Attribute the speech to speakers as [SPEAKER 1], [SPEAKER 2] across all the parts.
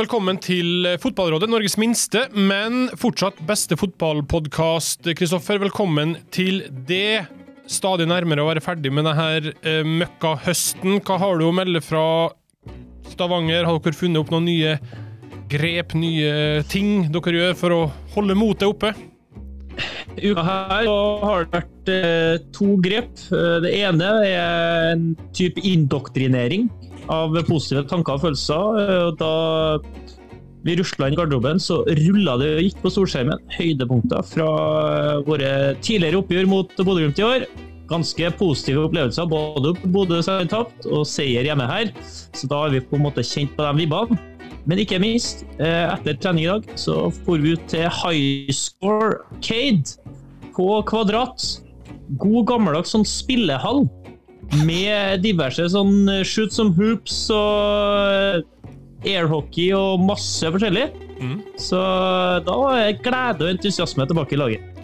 [SPEAKER 1] velkommen til Fotballrådet, Norges minste, men fortsatt beste fotballpodkast. Kristoffer, velkommen til det. Stadig nærmere å være ferdig med denne eh, møkkahøsten. Hva har du å melde fra Stavanger? Har dere funnet opp noen nye grep, nye ting dere gjør for å holde motet oppe?
[SPEAKER 2] Uka her har det vært eh, to grep. Eh, Det ene er en type indoktrinering av positive tanker og følelser. Eh, Da vi rusla inn garderoben, så rulla det og gikk på solskjermen høydepunkter fra eh, våre tidligere oppgjør mot Bodø-Glimt i år. Ganske positive opplevelser, både Bodø har tapt, og seier hjemme her. Så da har vi på en måte kjent på de vibbene. Men ikke minst, eh, etter trening i dag, så for vi ut til High Score Cade på Kvadrat. God gammeldags sånn spillehall med diverse sånn eh, shoot som hoops og eh, airhockey og masse forskjellig.
[SPEAKER 1] Mm.
[SPEAKER 2] Så da er glede og entusiasme tilbake i laget.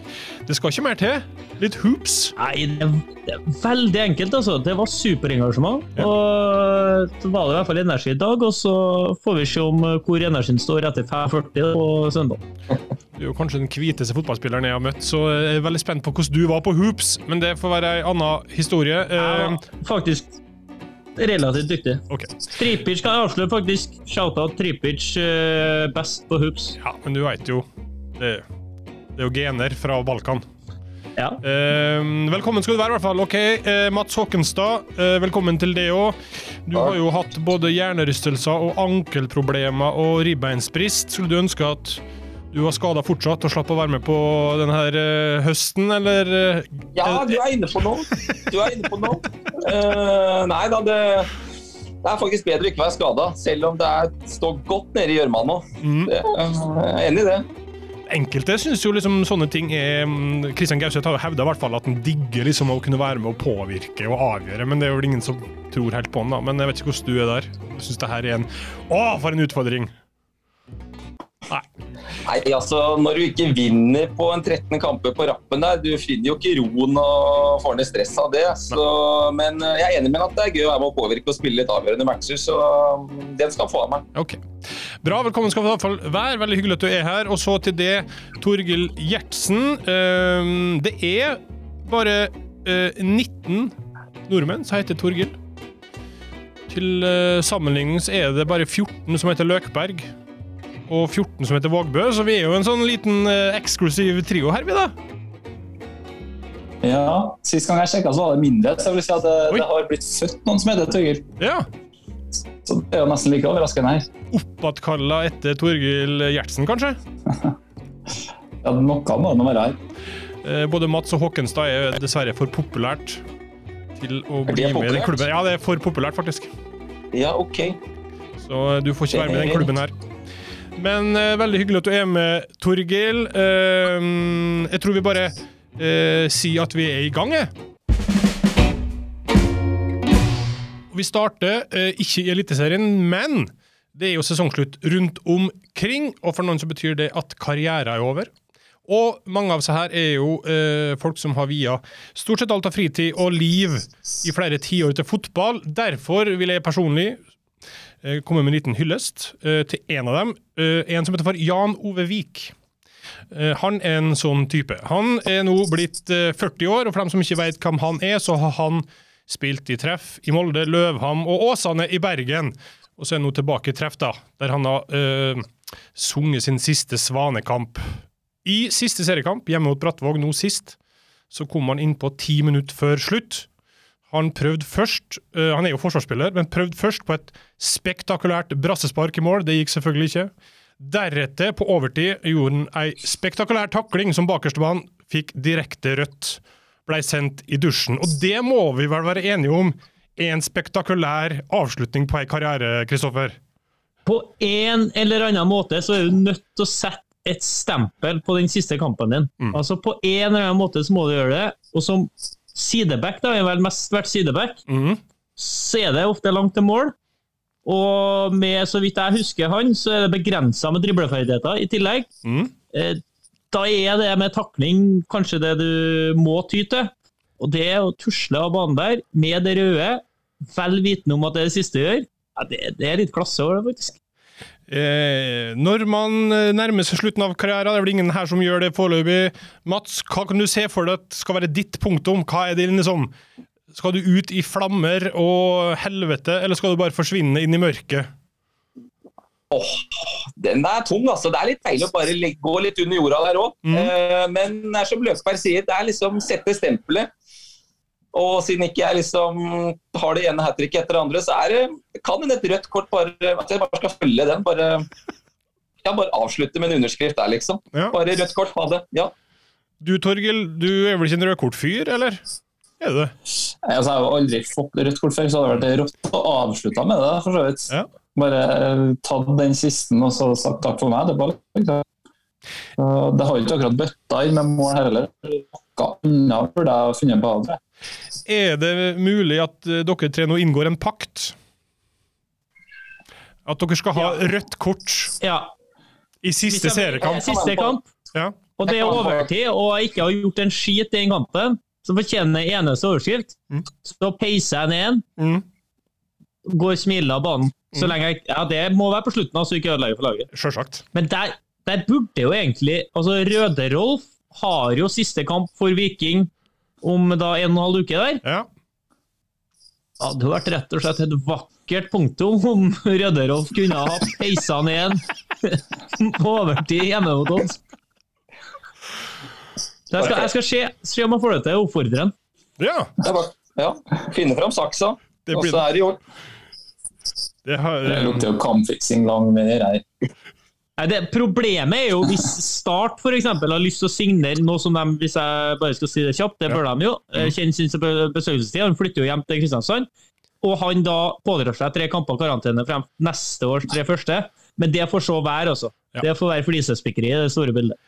[SPEAKER 1] Det skal ikke mer til. Litt hoops.
[SPEAKER 2] Nei, det, er veldig enkelt, altså. Det var superengasjement.
[SPEAKER 1] Ja.
[SPEAKER 2] Og så var det i hvert fall energi i dag, og så får vi se om hvor energien står etter 5.40 på søndag.
[SPEAKER 1] Du er jo kanskje den hviteste fotballspilleren jeg har møtt, så jeg er veldig spent på hvordan du var på hoops, men det får være ei anna historie.
[SPEAKER 2] Jeg
[SPEAKER 1] Eh,
[SPEAKER 2] faktisk relativt dyktig.
[SPEAKER 1] Okay.
[SPEAKER 2] Tripic kan jeg avsløre, faktisk. Shoutout Tripic eh, best på hoops.
[SPEAKER 1] Ja, men du veit jo det, det er jo gener fra Balkan.
[SPEAKER 2] Ja.
[SPEAKER 1] Eh, velkommen skal du være, i hvert fall. Ok, eh, Mats Håkenstad, eh, velkommen til det òg. Du har jo hatt både hjernerystelser og ankelproblemer og ribbeinsbrist. Skulle du ønske at du var skada fortsatt og slapp å være med på denne her, eh, høsten, eller
[SPEAKER 3] Ja, du er inne på noe. Du er inne på noe. Eh, nei da, det, det er faktisk bedre å ikke være skada, selv om det er, står godt nede i gjørma nå.
[SPEAKER 1] mm.
[SPEAKER 3] Jeg er enig i det.
[SPEAKER 1] Enkelte syns jo liksom sånne ting er Kristian Gauseth har jo hevda at han digger liksom å kunne være med å påvirke og avgjøre, men det er vel ingen som tror helt på han, da. Men jeg vet ikke hvordan du er der. Jeg syns det her er en Å, for en utfordring! Nei.
[SPEAKER 3] Nei, altså, Når du ikke vinner på en 13 kamper på rappen der, du finner jo ikke roen og får ned stress av det. Så, men eh, jeg er enig med at det er gøy å være med å påvirke og spille litt avgjørende matcher, så mm, den skal få av meg.
[SPEAKER 1] OK. Bra, velkommen skal du i hvert fall være. Veldig hyggelig at du er her. Og så til det, Torgill Gjertsen. Ehm, det er bare eh, 19 nordmenn som heter Torgill. Til uh, sammenligning er det bare 14 som heter Løkberg. Og 14 som heter Vågbø, så vi er jo en sånn liten eh, eksklusiv trio her, vi, da.
[SPEAKER 4] Ja, Sist gang jeg sjekka, så var det mindre. Så jeg vil si at det, det har blitt født noen som heter Torgill.
[SPEAKER 1] Ja.
[SPEAKER 4] Så det er jo nesten like overraskende her.
[SPEAKER 1] Oppattkalla etter Torgill Gjertsen, kanskje?
[SPEAKER 4] Ja, Noe må det være her.
[SPEAKER 1] Eh, Både Mats og Håkenstad er dessverre for populært til å bli med i den klubben. Ja, det er for populært, faktisk.
[SPEAKER 3] Ja, OK.
[SPEAKER 1] Så eh, du får ikke være med i den klubben her. Men uh, veldig hyggelig at du er med, Torgil. Uh, jeg tror vi bare uh, sier at vi er i gang, jeg. Vi starter ikke i Eliteserien, men det er jo sesongslutt rundt omkring, og for noen så betyr det at karrieren er over. Og mange av seg her er jo eh, folk som har via stort sett alt av fritid og liv i flere tiår til fotball. Derfor vil jeg personlig komme med en liten hyllest eh, til en av dem. Eh, en som heter for Jan Ove Vik. Eh, han er en sånn type. Han er nå blitt eh, 40 år, og for dem som ikke vet hvem han er, så har han spilt i Treff i Molde, Løvham og Åsane i Bergen. Og så er han nå tilbake i Treff, da, der han har eh, sunget sin siste svanekamp. I siste seriekamp, hjemme mot Brattvåg nå sist, så kom han inn på ti minutter før slutt. Han prøvde først, uh, han er jo forsvarsspiller, men prøvde først på et spektakulært brassespark i mål. Det gikk selvfølgelig ikke. Deretter, på overtid, gjorde han ei spektakulær takling som bakerstemann fikk direkte rødt. Blei sendt i dusjen. Og det må vi vel være enige om er en spektakulær avslutning på ei karriere, Kristoffer?
[SPEAKER 2] På en eller annen måte så er du nødt til å sette et stempel på den siste kampen din.
[SPEAKER 1] Mm.
[SPEAKER 2] Altså På en eller annen måte så må du gjøre det. Og som sideback, da, har vel mest vært sideback,
[SPEAKER 1] mm.
[SPEAKER 2] så er det ofte langt til mål. Og med, så vidt jeg husker han, så er det begrensa med dribleferdigheter i tillegg. Eh, Da er det med takling kanskje det du må ty til. Og det å tusle av banen der med det røde, vel vitende om at det er det siste du gjør, ja, det, det er litt klasse over det, faktisk.
[SPEAKER 1] Eh, når man eh, nærmer seg slutten av karrieren, det er vel ingen her som gjør det foreløpig. Mats, hva kan du se for deg at skal være ditt punktum? Hva er det liksom Skal du ut i flammer og helvete, eller skal du bare forsvinne inn i mørket?
[SPEAKER 3] Åh, den er tung, altså. Det er litt deilig å bare gå litt under jorda der òg.
[SPEAKER 1] Mm.
[SPEAKER 3] men det er som Løkberg sier, det er liksom sette stempelet. Og siden ikke jeg liksom har det ene hat tricket etter det andre, så er det, kan en et rødt kort bare At jeg bare skal følge den. Bare, ja, bare avslutte med en underskrift der, liksom.
[SPEAKER 1] Ja.
[SPEAKER 3] Bare rødt kort, ha det. Ja.
[SPEAKER 1] Du Torgil, du er vel ikke en rødkortfyr, eller? Er du det?
[SPEAKER 4] Altså, jeg har aldri fått rødt kort før, så hadde det vært rått å avslutte med det. for så vidt.
[SPEAKER 1] Ja.
[SPEAKER 4] Bare eh, tatt den siste og så sagt takk for meg. Det, bare, liksom. Det har ikke akkurat bøtta inn med mål her heller. Noe annet burde jeg funnet på. Andre.
[SPEAKER 1] Er det mulig at eh, dere tre nå inngår en pakt? At dere skal ha rødt kort
[SPEAKER 2] Ja.
[SPEAKER 1] i siste seriekamp?
[SPEAKER 2] Siste kamp.
[SPEAKER 1] Ja.
[SPEAKER 2] Og det er overtid, og jeg ikke har gjort en skit i den kampen, som fortjener eneste overskrift.
[SPEAKER 1] Mm.
[SPEAKER 2] Så peiser jeg ned en,
[SPEAKER 1] Mm,
[SPEAKER 2] går smilende av banen. Så
[SPEAKER 1] Mm.
[SPEAKER 2] lenge jeg, ja, Det må være på slutten, så ikke ødelegger for laget.
[SPEAKER 1] Selvsagt.
[SPEAKER 2] Men der, der burde jo egentlig altså Røde-Rolf har jo siste kamp for Viking om da en og en halv uke der.
[SPEAKER 1] Ja.
[SPEAKER 2] Ja, det hadde vært rett og slett et vakkert punktum om Røde-Rolf kunne ha peisa ned en på overtid hjemme mot oss. Jeg skal, jeg skal se, se om jeg får det til å oppfordre ham.
[SPEAKER 1] ja.
[SPEAKER 3] Ja. Finne fram saksa, og så er det i år.
[SPEAKER 1] det har,
[SPEAKER 4] Det lukter jo kampfiksing lang med her.
[SPEAKER 2] Det, problemet er jo hvis Start for eksempel, har lyst til å signere noe som de, hvis jeg bare skal si det kjapt, det bør de jo, Kjenner sin besøkelsestid, han flytter jo hjem til Kristiansand, og han da pådrar seg tre kamper karantene frem neste års tre første, men det får så være, altså.
[SPEAKER 1] Ja.
[SPEAKER 2] Det får være flisespikkeri i det store bildet.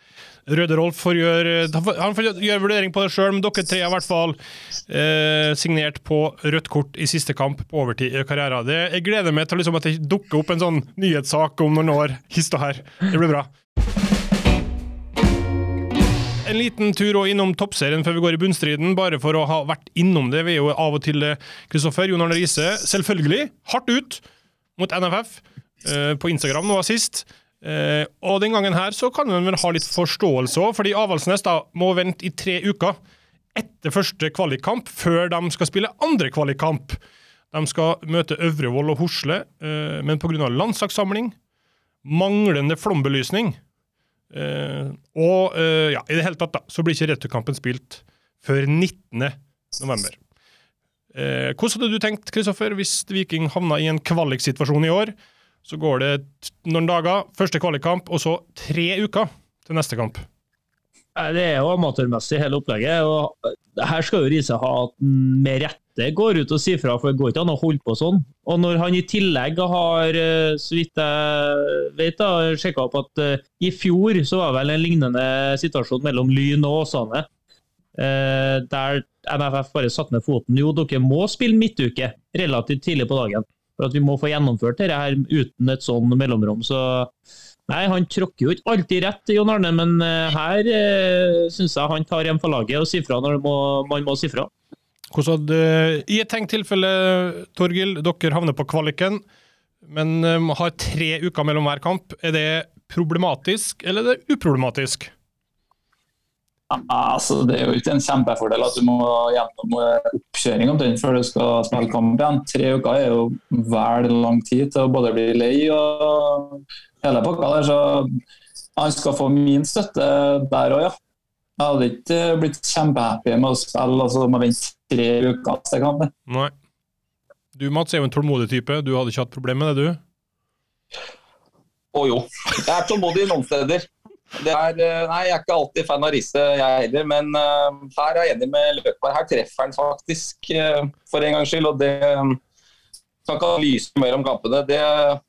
[SPEAKER 1] Røde Rolf får gjøre, han får gjøre vurdering på det sjøl, men dere tre har i hvert fall eh, signert på rødt kort i siste kamp på overtid i karrieren. Det, jeg gleder meg til liksom at det dukker opp en sånn nyhetssak om noen år. Hist og her. Det blir bra. En liten tur også innom toppserien før vi går i bunnstriden, bare for å ha vært innom det. Vi er jo av og til Kristoffer Jon Arne Riise, selvfølgelig hardt ut mot NFF eh, på Instagram nå sist. Eh, og den gangen her så kan man vel ha litt forståelse òg, fordi Avaldsnes da må vente i tre uker etter første kvalikkamp før de skal spille andre kvalikkamp. De skal møte Øvrevoll og Hosle, eh, men pga. landslagssamling, manglende flombelysning eh, og eh, ja, i det hele tatt da, så blir ikke returkampen spilt før 19. november. Eh, hvordan hadde du tenkt, Kristoffer, hvis Viking havna i en kvaliksituasjon i år? Så går det noen dager, første kvalikkamp, og så tre uker til neste kamp.
[SPEAKER 2] Det er jo amatørmessig hele opplegget, og her skal jo Riise ha at han med rette går ut og sier fra, for det går ikke an å holde på sånn. Og når han i tillegg har, eh, så vidt jeg vet, sjekka opp at eh, i fjor så var vel en lignende situasjon mellom Lyn og Åsane, eh, der NFF bare satte ned foten. Jo, dere må spille midtuke relativt tidlig på dagen, for at vi må få gjennomført dette her uten et sånn mellomrom. Så Nei, han tråkker jo ikke alltid rett, Jon Arne, men eh, her eh, syns jeg han tar hjem for laget og sier fra når må, man må si fra.
[SPEAKER 1] Hvordan hadde, I et tenkt tilfelle, Torgil, dere havner på kvaliken, men um, har tre uker mellom hver kamp. Er det problematisk, eller er det uproblematisk?
[SPEAKER 4] Altså, det er jo ikke en kjempefordel at du må gjennom eh, oppkjøring omtrent før du skal spille kamp igjen. Tre uker er jo vel lang tid til å både bli lei og hele pakka der. Så han skal få min støtte der òg, ja. Jeg hadde ikke blitt kjempehappy med å spille altså må vente tre uker til kamp.
[SPEAKER 1] Nei. Du, Mats, er jo en tålmodig type. Du hadde ikke hatt problem med det, du?
[SPEAKER 3] Å jo. Jeg er tålmodig noen steder. Det er, eh, nei, Jeg er ikke alltid fan av Riise, jeg heller, men uh, her er jeg enig med Løkberg. Her treffer han faktisk, uh, for en gangs skyld. og det kan ikke lyse mer om kampene. Det, uh,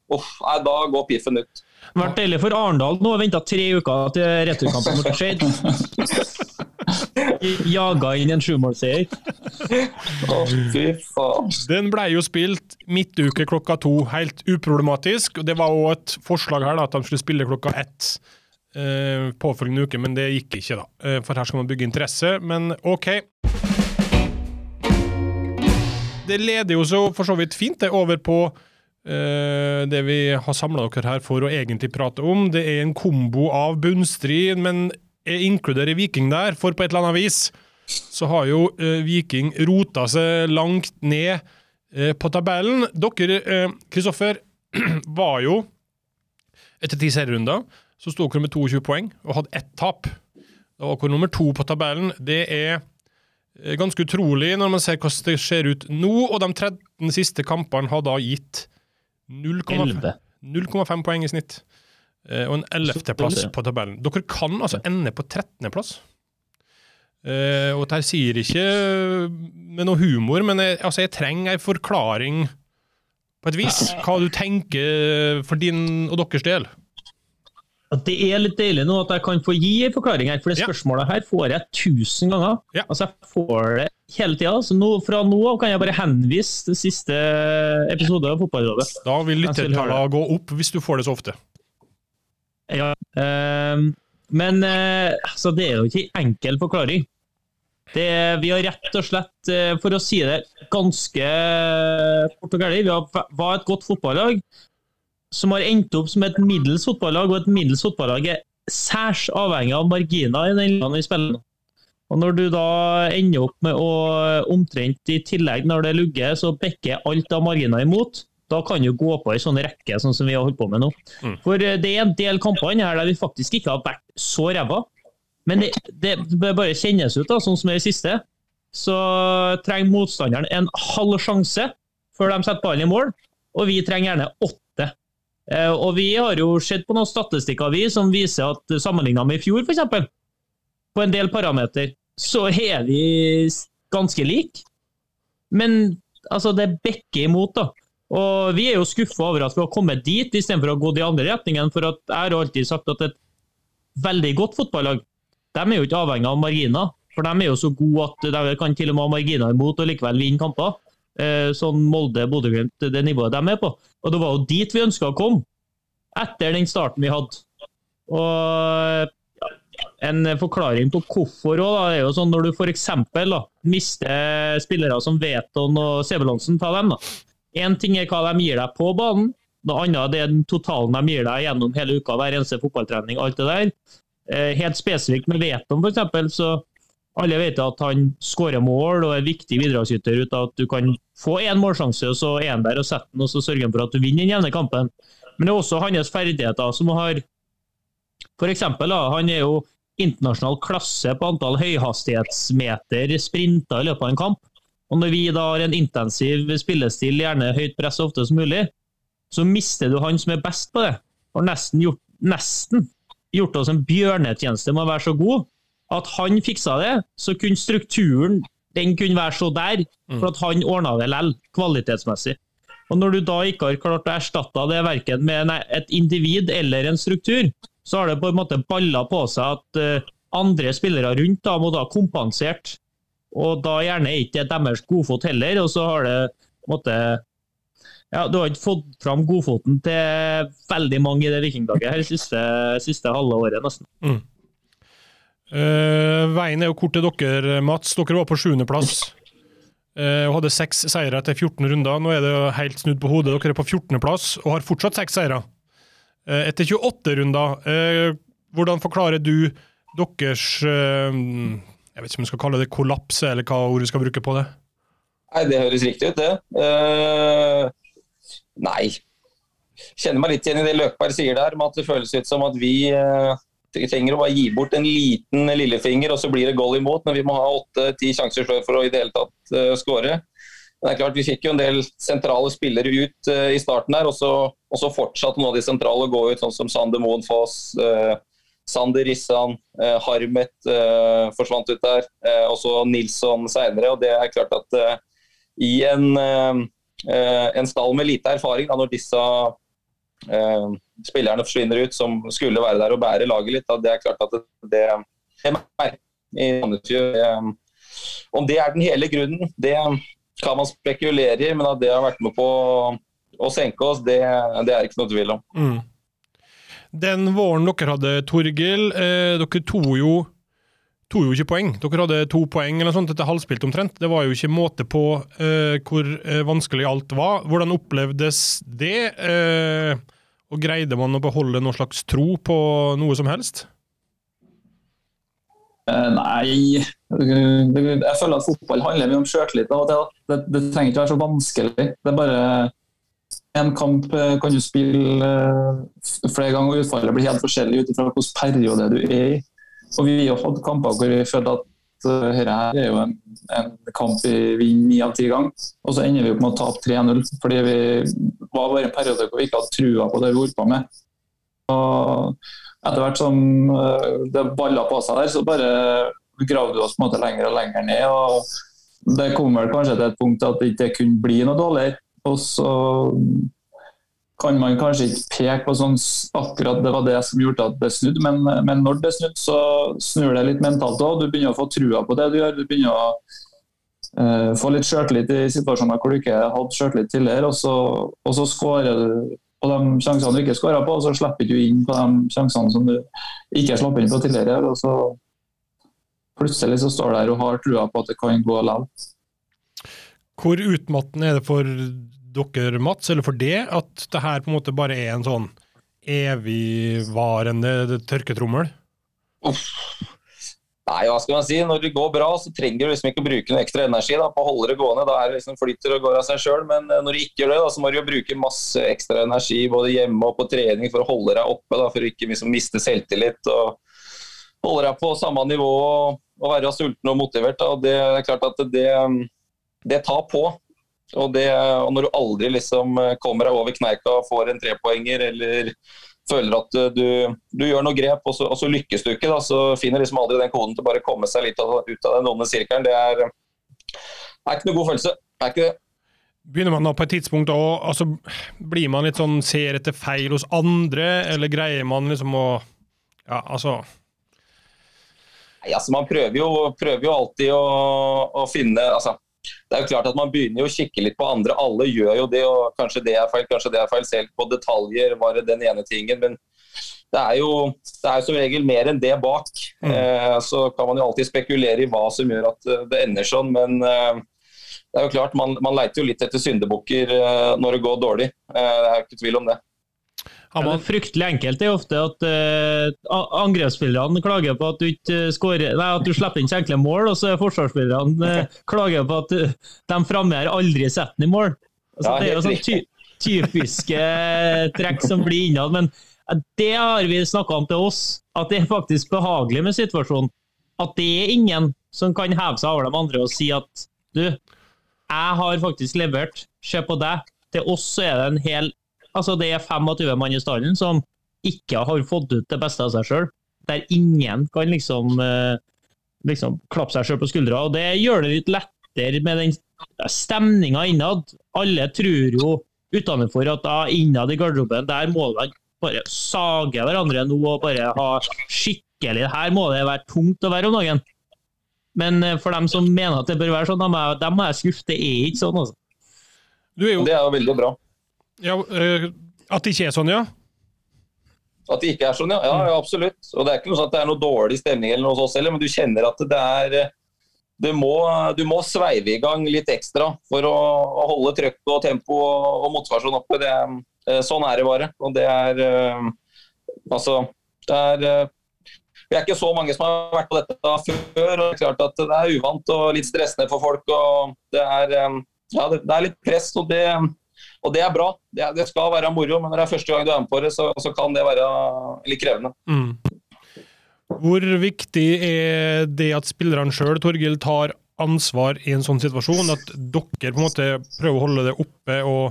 [SPEAKER 3] nei, da går piffen ut.
[SPEAKER 2] Vært deilig for Arendal nå venta tre uker til returkampen mot Skeid. Jaga inn en sjumålsseier.
[SPEAKER 3] Å, fy faen.
[SPEAKER 1] Den ble jo spilt midtuke klokka to, helt uproblematisk. Det var òg et forslag her da, at de skulle spille klokka ett eh, påfølgende uke, men det gikk ikke, da. Eh, for her skal man bygge interesse, men OK. Det leder jo så for så vidt fint det over på Eh, det vi har samla dere her for å egentlig prate om, det er en kombo av bunnstrid, men jeg inkluderer Viking der, for på et eller annet vis så har jo eh, Viking rota seg langt ned eh, på tabellen. Dere, eh, Kristoffer, var jo etter ti serierunder så sto dere med 22 poeng og hadde ett tap. Da var dere nummer to på tabellen. Det er eh, ganske utrolig når man ser hvordan det ser ut nå, og de 13 siste kampene har da gitt 0,5 poeng i snitt. Eh, Og en 11.-plass på tabellen. Dere kan altså ende på 13.-plass. Eh, og dette sier ikke med noe humor, men jeg, altså, jeg trenger en forklaring på et vis. Hva du tenker for din og deres del.
[SPEAKER 2] At Det er litt deilig nå at jeg kan få gi en forklaring her, for det spørsmålet her får jeg tusen ganger.
[SPEAKER 1] Ja.
[SPEAKER 2] Altså Jeg får det hele tida. Så nå, fra nå av kan jeg bare henvise til siste episode av Fotballrådet.
[SPEAKER 1] Da vil lyttertallene gå opp hvis du får det så ofte.
[SPEAKER 2] Ja. ehm, men eh, altså, det er jo ikke en enkel forklaring. Det, vi har rett og slett, eh, for å si det ganske fort og gærent, vi har, var et godt fotballag som har endt opp som et middels fotballag, og et middels fotballag er særs avhengig av marginer i den ligaen vi spiller nå. Og Når du da ender opp med å omtrent i tillegg, når det lugger, så bekker alt av marginer imot, da kan du gå på ei sånn rekke sånn som vi har holdt på med nå. For eh, det er en del kamper her der vi faktisk ikke har vært så ræva. Men det, det bør bare kjennes ut, da, sånn som i det siste. Så trenger motstanderen en halv sjanse før de setter ballen i mål, og vi trenger gjerne åtte. Eh, Og vi har jo sett på noen statistikker vi som viser at sammenlignet med i fjor, f.eks., på en del parameter, så er vi ganske like. Men altså, det bekker imot, da. Og vi er jo skuffa over at vi har kommet dit, istedenfor å gå de andre retningen. For jeg har alltid sagt at et veldig godt fotballag, de er jo ikke avhengig av marginer. For de er jo så gode at de kan til og med ha marginer imot og likevel vinne kamper. Eh, Sånn Molde, Bodø-Glimt, det nivået de er på. Og det var jo dit vi ønska å komme, etter den starten vi hadde. Og en forklaring på hvorfor òg, er jo sånn når du f.eks. mister spillere som Veton og Sebelandsen, ta dem, da. Én ting er hva de gir deg på banen, noe annet er den totalen de gir deg gjennom hele uka, hver eneste fotballtrening, alt det der. Eh, Helt spesifikt med Veton, f.eks., så alle vet at han skårer mål og er viktig bidragsyter ut av at du kan få én målsjanse, og så er han der og setter den, og så sørger han for at du vinner den jevne kampen. Men det er også hans ferdigheter som har da, han er jo internasjonal klasse på antall høyhastighetsmeter sprinter i løpet av en kamp. Og når vi da har en intensiv spillestil, gjerne høyt press så ofte som mulig, så mister du han som er best på det. Har nesten gjort, nesten gjort oss en bjørnetjeneste med å være så god at han fiksa det, så kunne strukturen den kunne være så der, for at han ordna det lell, kvalitetsmessig. Og Når du da ikke har klart å erstatte det verken med et individ eller en struktur, så har det på en måte balla på seg at eh, andre spillere rundt da må da kompensert. Og da gjerne er ikke det deres godfot heller, og så har det på en måte ja, Du har ikke fått fram godfoten til veldig mange i det vikinglaget her siste, siste halve året, nesten.
[SPEAKER 1] Eh, veien er jo kort til dere, Mats. Dere var på sjuendeplass uh, og hadde seks seire etter 14 runder. Nå er det jo helt snudd på hodet. Dere er på 14.-plass og har fortsatt seks seire. Uh, etter 28 runder, hvordan forklarer du deres Jeg vet ikke om vi skal kalle det kollaps, eller hva ordet skal bruke på det?
[SPEAKER 3] Nei, det høres riktig ut, det. Uh, nei. Kjenner meg litt igjen i det Løkberg sier der, med at det føles ut som at vi eh, trenger å bare gi bort en liten lillefinger, og så blir det goal imot. Men vi må ha åtte-ti sjanser før for å i det hele tatt uh, skåre. Det er klart, Vi fikk jo en del sentrale spillere ut uh, i starten der, og så, og så fortsatte noen av de sentrale å gå ut, sånn som Sander Moen Foss, uh, Sander Rissan, eh, Harmet eh, forsvant ut der, eh, og så Nilsson seinere. Og det er klart at eh, i en, eh, eh, en stall med lite erfaring, da, når disse eh, spillerne forsvinner ut, som skulle være der og bære laget litt, det er klart at det, det, merker. Eh, om det er den hele grunnen, det kan man spekulere i, men at det har vært med på å senke oss, det, det er ikke noe tvil om.
[SPEAKER 1] Mm. Den våren dere hadde, Torgil, eh, dere to jo tok jo ikke poeng. Dere hadde to poeng eller sånt etter halvspilt omtrent. Det var jo ikke måte på uh, hvor uh, vanskelig alt var. Hvordan opplevdes det? Uh, og greide man å beholde noen slags tro på noe som helst?
[SPEAKER 4] Nei, jeg føler at fotball handler mye om sjøltillit Det. Det, det, trenger ikke være så vanskelig. Det er bare en kamp kan du spille flere ganger, og utfallet blir helt forskjellig ut ifra hvilken periode du er i. Og vi har hatt kamper hvor vi føler at uh, dette her er jo en, en kamp vi vinner ni av ti ganger. Og så ender vi opp med å tape 3-0 fordi vi var bare en periode hvor vi ikke hadde trua på det vi holdt på med. Og etter hvert som uh, det balla på seg der, så bare gravde vi oss på en måte lenger og lenger ned. og Det kom vel kanskje til et punkt at det ikke kunne bli noe dårligere. Og så kan man kanskje ikke peke på sånn akkurat det var det som gjorde at det snudde, men, men når det snudde, så snur det litt mentalt òg. Du begynner å få trua på det du gjør. Du begynner å uh, få litt sjøltillit i situasjoner hvor du ikke hadde sjøltillit tidligere, og så, og så skårer du på de sjansene du ikke skåra på, og så slipper du inn på de sjansene som du ikke slapp inn på tidligere. og så Plutselig så står du der og har trua på at det kan gå likevel.
[SPEAKER 1] Hvor utmattende er det for dere, Mats, eller for det, at det her på en måte bare er en sånn evigvarende tørketrommel?
[SPEAKER 3] Uff. Nei, hva skal man si. Når det går bra, så trenger du liksom ikke å bruke noe ekstra energi da, på å holde det gående. Da er det liksom flytter og går av seg sjøl. Men eh, når du ikke gjør det, da, så må du jo bruke masse ekstra energi både hjemme og på trening for å holde deg oppe. Da, for å ikke liksom miste selvtillit. og Holde deg på samme nivå og være sulten og motivert. Da. Og det er klart at det, det tar på. Og, det, og når du aldri liksom eh, kommer deg over kneika og får en trepoenger, eller føler at du, du gjør noe grep, og så, og så, lykkes du ikke, da, så finner liksom aldri den koden til bare å komme seg litt av, ut av den onde sirkelen. Det er, er ikke noe god følelse. Er ikke det.
[SPEAKER 1] Begynner man da på et tidspunkt å altså, Blir man litt sånn ser etter feil hos andre, eller greier man liksom å Ja, altså
[SPEAKER 3] Nei, altså Man prøver jo, prøver jo alltid å, å finne altså, det er jo klart at Man begynner jo å kikke litt på andre. Alle gjør jo det, og kanskje det er feil, kanskje det er feil. Selv på detaljer var det den ene tingen. Men det er jo det er som regel mer enn det bak. Mm. Eh, så kan man jo alltid spekulere i hva som gjør at eh, det ender sånn. Men eh, det er jo klart, man, man leiter jo litt etter syndebukker eh, når det går dårlig. Eh, det er ikke tvil om det.
[SPEAKER 2] Ja, det fryktelig enkelt det er ofte at uh, angrepsspillerne klager på at du ikke skårer, nei, at du slipper inn så enkle mål, og så er forsvarsspillerne uh, klager på at uh, de framme har aldri setter den i mål. Altså, ja, det er jo sånn ty typiske trekk som blir innad. Men det har vi snakka om til oss, at det er faktisk behagelig med situasjonen. At det er ingen som kan heve seg over de andre og si at du, jeg har faktisk levert, se på deg. Til oss så er det en hel Altså, det er 25 mann i stallen som ikke har fått ut det beste av seg sjøl. Der ingen kan liksom, eh, liksom klappe seg sjøl på skuldra. Og det gjør det litt lettere med den stemninga innad. Alle tror jo utenfor at da innad i garderoben, der må man bare sage hverandre nå og bare ha skikkelig Her må det være tungt å være om dagen. Men eh, for dem som mener at det bør være sånn, dem må jeg skuffe. Det er ikke sånn, altså.
[SPEAKER 3] Er jo... Det er jo veldig bra.
[SPEAKER 1] Ja, uh, At det ikke er sånn, ja?
[SPEAKER 3] At det ikke er sånn, ja. ja. ja. absolutt. Og Det er ikke noe sånn at det er noe dårlig stemning, eller noe oss heller, men du kjenner at det er du må, du må sveive i gang litt ekstra for å, å holde trøkk og tempo og, og motivasjon oppe. Det, eh, sånn er det bare. Og det er Altså, det er Vi er ikke så mange som har vært på dette før. og Det er klart at det er uvant og litt stressende for folk. og Det er, ja, det, det er litt press. og det og det er bra. Det, det, skal være moro, men når det er første gang du er med på det, så, så kan det være litt krevende. Mm.
[SPEAKER 1] Hvor viktig er det at spillerne sjøl, Torgild, tar ansvar i en sånn situasjon? At dere på en måte prøver å holde det oppe og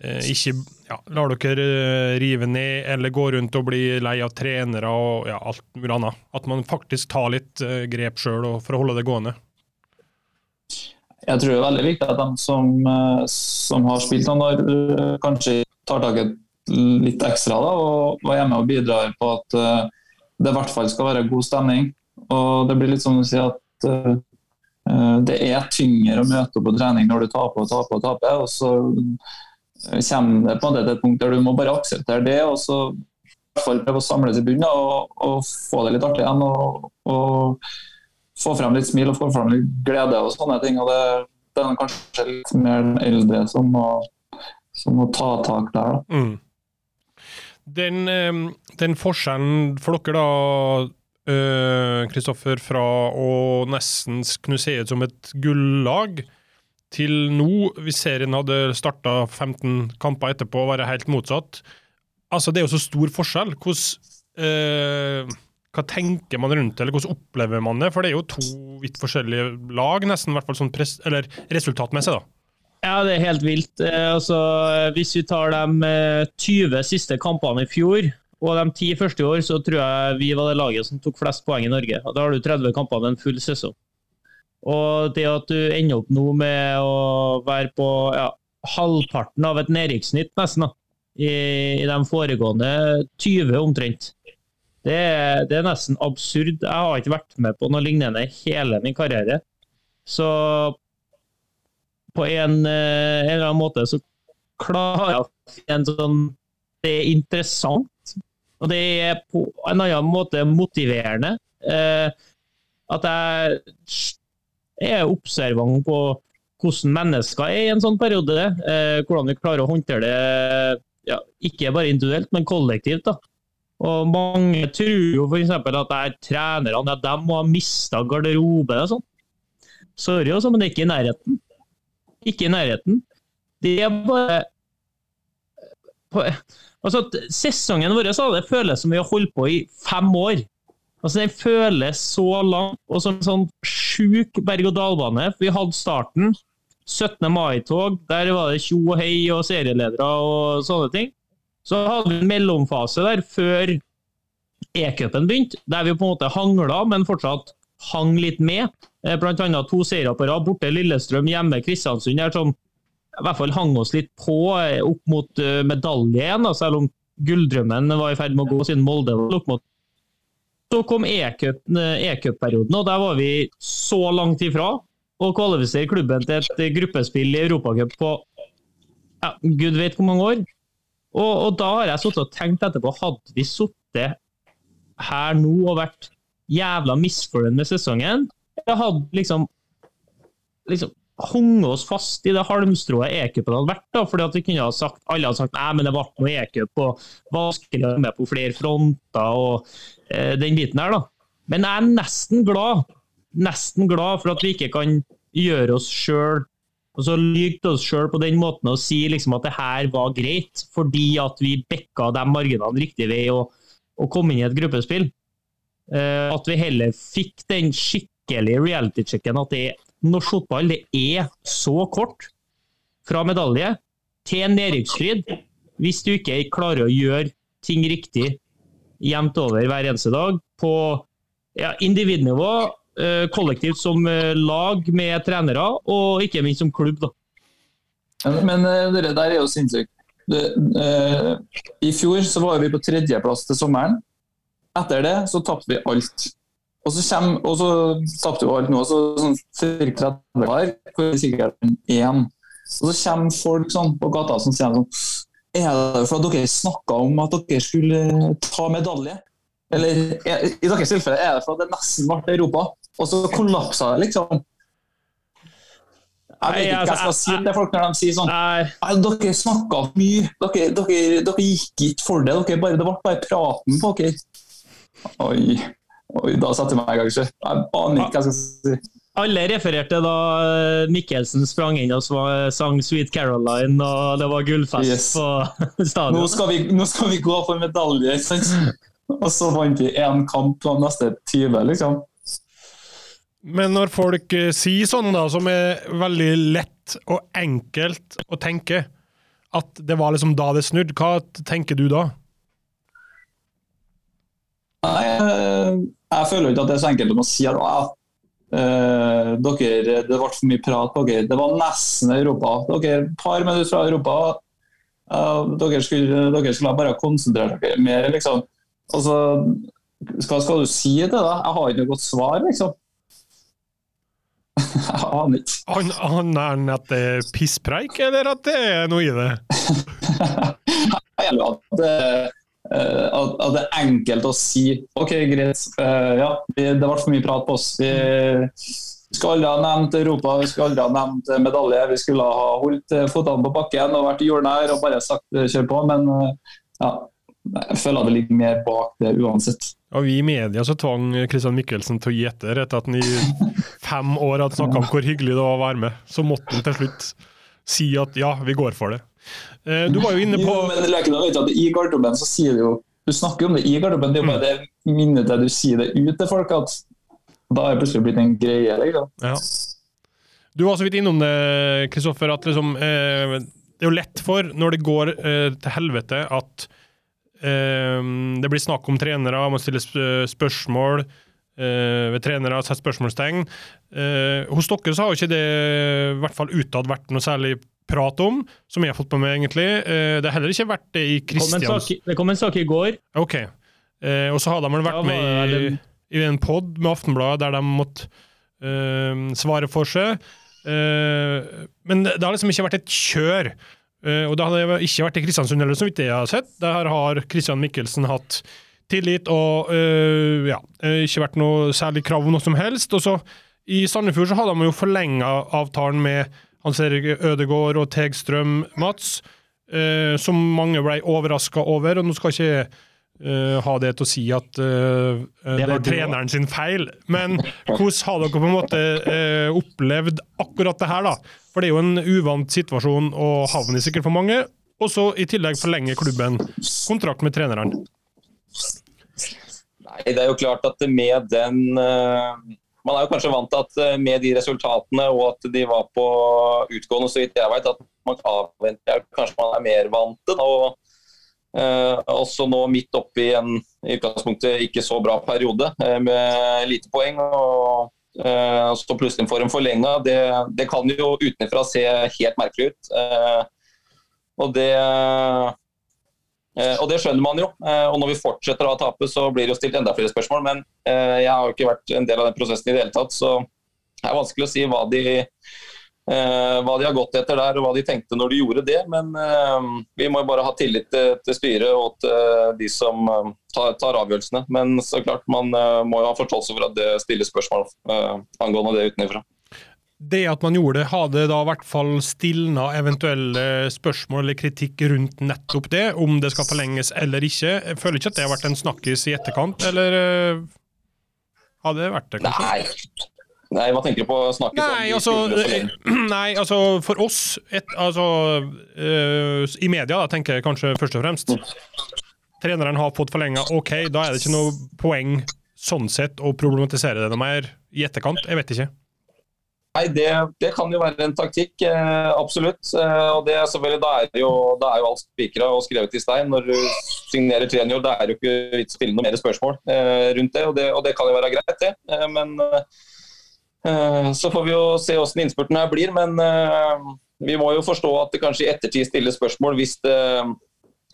[SPEAKER 1] eh, ikke ja, lar dere eh, rive ned eller gå rundt og bli lei av trenere og ja, alt mulig annet? At man faktisk tar litt eh, grep sjøl for å holde det gående?
[SPEAKER 4] Jeg tror det er veldig viktig at de som, eh, som har spilt han år, eh, kanskje tar tak i litt ekstra da, og, er hjemme og bidrar på at uh, det i hvert fall skal være god stemning. Og Det blir litt som å si at uh, det er tyngre å møte på trening når du taper og taper og taper. og Så kommer det på en måte til et punkt der du må bare akseptere det. og så i hvert fall prøve å samles i bunnen og, og, få det litt artig igjen. og, og få frem litt smil og få frem litt glede og sånne ting. og Det, det er kanskje litt mer den eldre som må, som må ta tak der. da.
[SPEAKER 1] Mm. Den, eh, den forskjellen for dere, da, Kristoffer, fra å nesten kunne se ut som et gullag til nå, hvis serien hadde starta 15 kamper etterpå, være helt motsatt. Altså, Det er jo så stor forskjell. Hvordan, eh, hva tenker man rundt det, eller hvordan opplever man det? For det er jo to vidt forskjellige lag, nesten, i hvert fall sånn pres eller resultatmessig. da.
[SPEAKER 2] Ja, det er helt vilt. Eh, altså, hvis vi tar de eh, 20 siste kampene i fjor, og de ti første i år, så tror jeg vi var det laget som tok flest poeng i Norge. Da har du 30 kamper med en full sesong. Og det at du ender opp nå med å være på ja, halvparten av et nedrykkssnitt, nesten, da, i, i de foregående 20 omtrent, det, er- det er nesten absurd. Jeg har ikke vært med på noe lignende hele min karriere. Så på en, eh, en eller annen måte så klarer jeg å finne sånn Det er interessant, og det er på en annen måte motiverende. Eh, at jeg er observant på hvordan mennesker er i en sånn periode. Eh, hvordan vi klarer å håndtere det, ja, ikke bare individuelt, men kollektivt. da. Og Mange tror jo f.eks. at det er trenerne ja, de må ha mista garderobe og sånn. Sorry, også, men det er ikke i nærheten. Ikke i nærheten. Det er bare på, altså, Sesongen vår så det føles som vi har holdt på i fem år. Altså, Den føles så lang og som en sånn sjuk berg-og-dal-bane. Vi hadde starten. 17. mai-tog. Der var det tjo og hei og serieledere og sånne ting. Så hadde vi en mellomfase der før E-cupen begynte, der vi på en måte hangla, men fortsatt hang litt med. Eh, Blant annet to seire på rad. Borte Lillestrøm, hjemme Kristiansund. Der som i hvert fall hang oss litt på eh, opp mot medaljen, medalje igjen, selv om gulldrømmen var i ferd med å gå siden Molde så kom E-cup- eh, E-cup-perioden, og der var vi så langt ifra å kvalifisere klubben til et eh, gruppespill i Europacup på ja, gud vet hvor mange år. Og, og da har jeg sittet og tenkt etterpå, hadde vi sittet her nå og vært jævla misfornøyd med sesongen, eller hadde liksom, liksom hunget oss fast i det halmstrået E-cupen hadde vært, da, fordi at vi kunne ha sagt, alle hadde sagt nei, men det ble noe E-cup og vanskelig å være med på flere fronter og eh, den biten her. da. Men jeg er nesten glad, nesten glad for at vi ikke kan gjøre oss sjøl Altså lyge til oss sjøl på den måten og si liksom at det her var greit, fordi at vi bekka de marginene riktig vei og, og kom inn i et gruppespill. Uh, at vi heller fikk den skikkelige reality-checken at det, norsk fotball det er så kort fra medalje til nedrykksstrid hvis du ikke klarer å gjøre ting riktig jevnt over hver eneste dag på ja, individnivå, kollektivt som eh, lag med trenere, og ikke minst som klubb. da.
[SPEAKER 4] Men, eh, det der er jo sinnssykt. Eh, I fjor så var vi på tredjeplass til sommeren. Etter det så tapte vi alt. Og så, kom, og så tapte vi alt nå, så sånn ca. 30 år, hvor sikkert én. Og så kommer folk sånn på gata som sier sånn Er det for at dere snakka om at dere skulle ta medalje? Eller er, i deres tilfelle er det for at det nesten ble Europa, og så kollapsa det, liksom? Jeg vet ikke hva jeg skal si til folk når de sier sånn
[SPEAKER 2] Nei,
[SPEAKER 4] dere snakka mye. Dere, dere, dere gikk ikke for det. Dere bare, det ble bare praten på dere. Oi. Oi, da satte jeg meg i gang. sjø. Jeg aner ikke hva jeg skal si.
[SPEAKER 2] alle refererte da eh, Mikkelsen sprang inn og sang 'Sweet Caroline', og det var gullfest
[SPEAKER 4] Yes.
[SPEAKER 2] på
[SPEAKER 4] Nå skal, vi, nå skal vi gå for medalje, ikke sant? Og så vant vi én kamp på de neste 20, liksom.
[SPEAKER 1] Men når folk eh, sier sånn, da, som er veldig lett og enkelt å tenke, at det var liksom da det snudde, hva tenker du da?
[SPEAKER 4] Nei, jeg, jeg føler ikke at det er så enkelt om å si at ah, eh, dere, det ble for mye prat på dere. Det var nesten Europa. Dere et par minutter fra Europa. eh, dere, skulle, dere skulle bare konsentrere dere mer, liksom. Altså, hva skal, du si det, da? Jeg har ikke noe godt svar, liksom. Jeg aner ikke.
[SPEAKER 1] Han, han er at det er pisspreik, eller at det er noe i det?
[SPEAKER 4] eller at det, eh, at, at det er enkelt å si OK, greit, eh, ja, det, ble for mye prat på oss. Vi, skulle aldri ha nevnt Europa, vi skulle aldri ha nevnt medalje. Vi skulle ha holdt føttene på bakken og vært jordnær og bare sagt eh, kjør på. Men ja, jeg føler det ligger mer bak det uansett.
[SPEAKER 1] Og vi i media så tvang Christian Michelsen til å gi etter etter at han i fem år hadde snakka om hvor hyggelig det var å være med. Så måtte han til slutt si at ja, vi går for det. Eh, Du var jo inne på
[SPEAKER 4] Jo, men noe, vet at I garderoben så sier du jo Du snakker om det i garderoben, det er jo bare det minnet der du sier det ut til folk at da er det plutselig blitt en greie. Liksom.
[SPEAKER 1] Ja. Du var så vidt innom det, Kristoffer, at liksom, eh, det er jo lett for, når det går eh, til helvete, at det blir snakk om trenere, man stiller sp spørsmål eh, ved trenere, setter spørsmålstegn. Eh, hos dere så har jo ikke det, i hvert fall utad, vært noe særlig prat om, som jeg har fått med meg, egentlig. Eh, det har heller ikke vært det i Kristians...
[SPEAKER 2] det kom en sak i går.
[SPEAKER 1] Ok. Eh, og så har de vel vært med i, i en pod med Aftenbladet der de måtte eh, svare for seg. Eh, men det har liksom ikke vært et kjør. Eh, og det hadde ikke vært i Kristiansund heller, så vidt jeg har sett. Der har Christian Michelsen hatt tillit og eh, ja, eh, ikke vært noe særlig krav om noe som helst. Og så i Sandefjord så hadde de jo forlenga avtalen med Hans Erik Ødegaard og Tegstrøm Mats, eh, som mange ble overraska over. Og nå skal ikke eh, ha det til å si at uh, det, er treneren sin feil, men hvordan har dere på en måte uh, opplevd akkurat det her, da? For det er jo en uvant situasjon å havne i sikkert for mange. Og så i tillegg forlenge klubben kontrakt med treneren.
[SPEAKER 3] Nei, det er jo klart at med den Man er jo kanskje vant til at med de resultatene og at de var på utgående, så vidt jeg vet, at man avventer Kanskje man er mer vant til det. Og også nå midt oppi en i utgangspunktet ikke så bra periode eh, med lite poeng. og eh, så plutselig får en forlenga. Det, det kan jo utenfra se helt merkelig ut. Eh, og det Eh, og Det skjønner man jo. Eh, og Når vi fortsetter å tape, så blir det jo stilt enda flere spørsmål. Men eh, jeg har jo ikke vært en del av den prosessen i det hele tatt, så det er vanskelig å si hva de, eh, hva de har gått etter der, og hva de tenkte når de gjorde det. Men eh, vi må jo bare ha tillit til, til styret og til de som eh, tar, tar avgjørelsene. Men så klart, man eh, må jo ha forståelse for at det stilles spørsmål eh, angående det utenfra.
[SPEAKER 1] Det at man gjorde det, har det da i hvert fall stilna eventuelle spørsmål eller kritikk rundt nettopp det, om det skal forlenges eller ikke? Jeg føler ikke at det har vært en snakkis i etterkant, eller hadde har det vært det, kanskje?
[SPEAKER 3] Nei. Nei, hva tenker du på å snakke
[SPEAKER 1] Nei, altså, nei, altså for oss et, altså, uh, I media da, tenker jeg kanskje først og fremst. Treneren har fått forlenga, OK, da er det ikke noe poeng sånn sett å problematisere det noe mer i etterkant. Jeg vet ikke.
[SPEAKER 3] Nei, det, det kan jo være en taktikk, eh, absolutt. Eh, og det selvfølgelig, Da er jo, da er jo alt spikra og skrevet i stein. Når du signerer trener, da er det jo ikke vits å stille noe mer spørsmål eh, rundt det og, det. og det kan jo være greit, det. Eh, men eh, så får vi jo se hvordan innspurten her blir. Men eh, vi må jo forstå at det kanskje i ettertid stilles spørsmål hvis det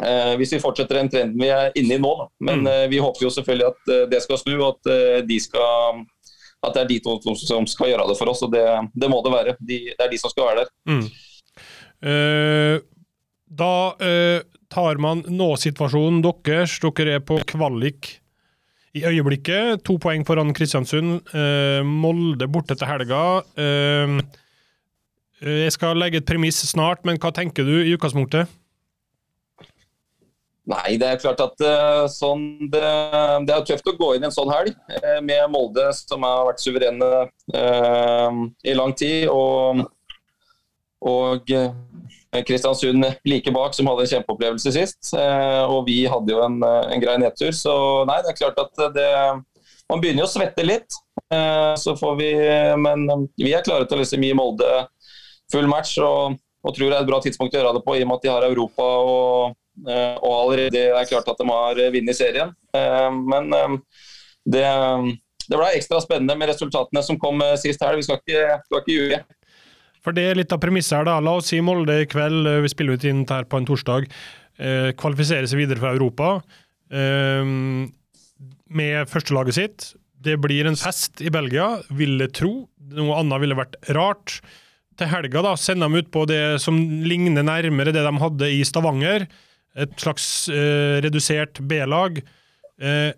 [SPEAKER 3] eh, hvis vi fortsetter den trenden vi er inne i nå. Da. Men
[SPEAKER 1] Mm.
[SPEAKER 3] eh, vi håper jo selvfølgelig at eh, det skal snu, og at eh, de skal at det er de to som skal gjøre det for oss, og det, det må det være. De, det er de som skal være der.
[SPEAKER 1] Mm. Eh, da eh, tar man nå-situasjonen deres. Dere er på kvalik i øyeblikket. To poeng foran Kristiansund. Uh, Molde borte til helga. Eh, jeg skal legge et premiss snart, men hva tenker du i utgangspunktet?
[SPEAKER 3] Nei, det er klart at sånn, det, det er tøft å gå inn en sånn helg med Molde, som har vært suverene i lang tid. Og, og Kristiansund like bak, som hadde en kjempeopplevelse sist. Eh, og vi hadde jo en, eh, en grei nedtur. Så nei, det er klart at det Man begynner jo å svette litt. Eh, så får vi Men vi er klare til å liksom gi Molde full match. Og, og tror det er et bra tidspunkt å gjøre det på, i og med at de har Europa og Eh, og allerede er klart at de har vunnet serien. Eh, Men eh, det, det ble ekstra spennende med resultatene som kom sist helg. Vi skal ikke, skal ikke.
[SPEAKER 1] For det er litt av premisset her, da. La oss si Molde i kveld, eh, vi spiller ut inn her på en torsdag, eh, kvalifiserer seg videre fra Europa eh, med førstelaget sitt. Det blir en fest i Belgia, vil jeg tro. Noe annet ville vært rart. Til helga da, sender de ut på det som ligner nærmere det de hadde i Stavanger. et slags eh, redusert B-lag. Eh,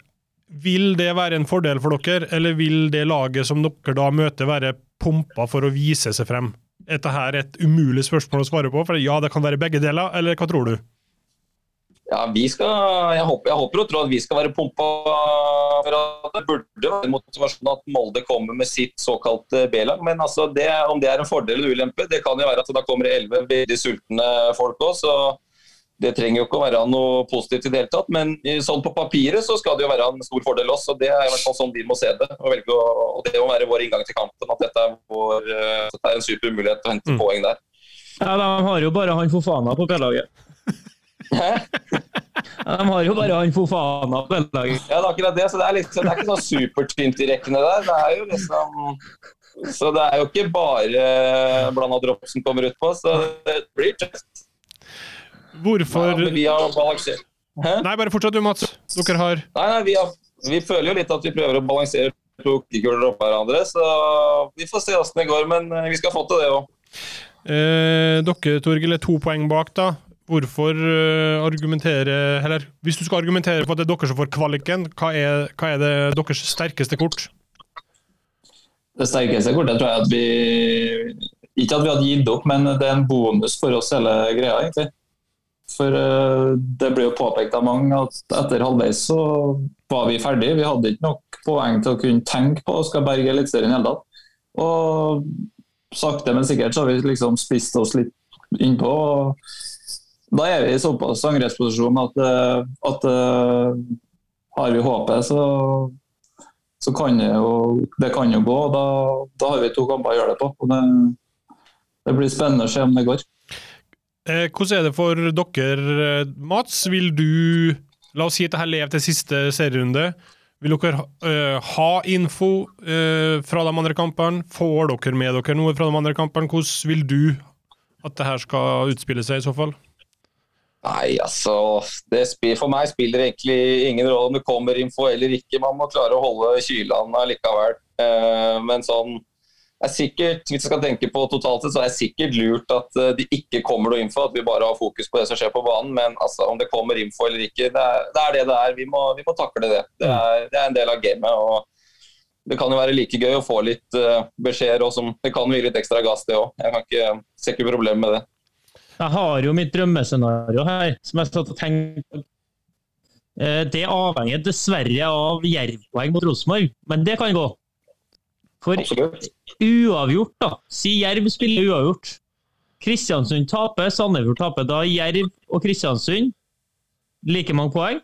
[SPEAKER 1] vil det være en fordel for dere, eller vil det laget som dere da møter, være pumpa for å vise seg frem? Dette her er et umulig spørsmål å svare på, for ja, det kan være begge deler, eller hva tror du?
[SPEAKER 3] Ja, vi skal, jeg, håper, jeg håper og tror at vi skal være pumpa for at det burde være motivasjon at Molde kommer med sitt såkalte B-lag. Men altså det, om det er en fordel eller ulempe, det kan jo være at da kommer det elleve veldig sultne folk òg. Det trenger jo ikke å være noe positivt i det hele tatt. Men sånn på papiret så skal det jo være en stor fordel oss. og Det er i hvert fall sånn vi må se det. Og, velge å, og Det må være vår inngang til kampen. At dette er, vår, uh, dette er en super mulighet til å hente mm. poeng der.
[SPEAKER 2] Ja, De har jo bare han Fofana på B-laget. Hæ? De har jo bare han Fofana på B-laget.
[SPEAKER 3] Ja, det er akkurat det. Så det er, liksom, det er ikke sånn supertynt i rekkene der. Det er jo liksom så det er jo ikke bare blanda dropp som kommer utpå, så det blir tøft.
[SPEAKER 1] Hvorfor
[SPEAKER 3] ja, Vi har balansert
[SPEAKER 1] Hæ? Nei, bare fortsett du, Mats. Dere har
[SPEAKER 3] Nei, nei vi, har, vi, føler jo litt at vi prøver å balansere to kuler oppå hverandre, så vi får se åssen det går. Men eh, vi skal få til det òg.
[SPEAKER 1] Eh, dere, Torgil, er to poeng bak, da. Hvorfor uh, argumentere Eller hvis du skal argumentere for at det er dere som får kvaliken, hva er, hva er det deres sterkeste kort?
[SPEAKER 4] Det sterkeste kortet tror jeg at vi Ikke at vi hadde gitt opp, men det er en bonus for oss hele greia, egentlig. For uh, det ble jo påpekt av mange at etter halvveis så var vi ferdige. Vi hadde ikke nok poeng til å kunne tenke på å skal berge Eliteserien i hele tatt. Og sakte, men sikkert så har vi liksom spist oss litt innpå. Da er vi i såpass angrepsposisjon at, eh, at uh, har vi håpet, så, så kan det jo, det kan jo gå. Da, da har vi to kamper å gjøre det på. det, det blir spennende å se om det går.
[SPEAKER 1] Eh, hvordan er det for dere, eh, Mats? Vil du La oss si at dette lever til siste serierunde. Vil dere uh, ha info uh, fra de andre kampene? Får dere med dere noe fra de andre kampene? Hvordan vil du at det her skal utspille seg, i så fall?
[SPEAKER 3] Nei, altså For meg spiller det egentlig ingen rolle om det kommer info eller ikke. Man må klare å holde kylene likevel. Uh, men sånn er sikkert, hvis vi skal tenke på totalt sett, så er det sikkert lurt at uh, det ikke kommer noe info, at vi bare har fokus på det som skjer på banen. Men altså, om det kommer info eller ikke, det er det er det, det er. Vi må, vi må takle det. Det mm. er, det er, en del av gamet. og Det kan jo være like gøy å få litt uh, beskjeder. Også, det kan gi litt ekstra gass, det òg. Jeg kan ikke, ser ikke problem med det.
[SPEAKER 2] Jeg har jo mitt drømmescenario her, som jeg satt og tenkte på. Eh, det avhenger dessverre av jervpoeng mot Rosenborg, men det kan gå. For Absolutt. uavgjort, da. Si Jerv spiller uavgjort. Kristiansund taper, Sandefjord taper. Da Jerv og Kristiansund like mange poeng.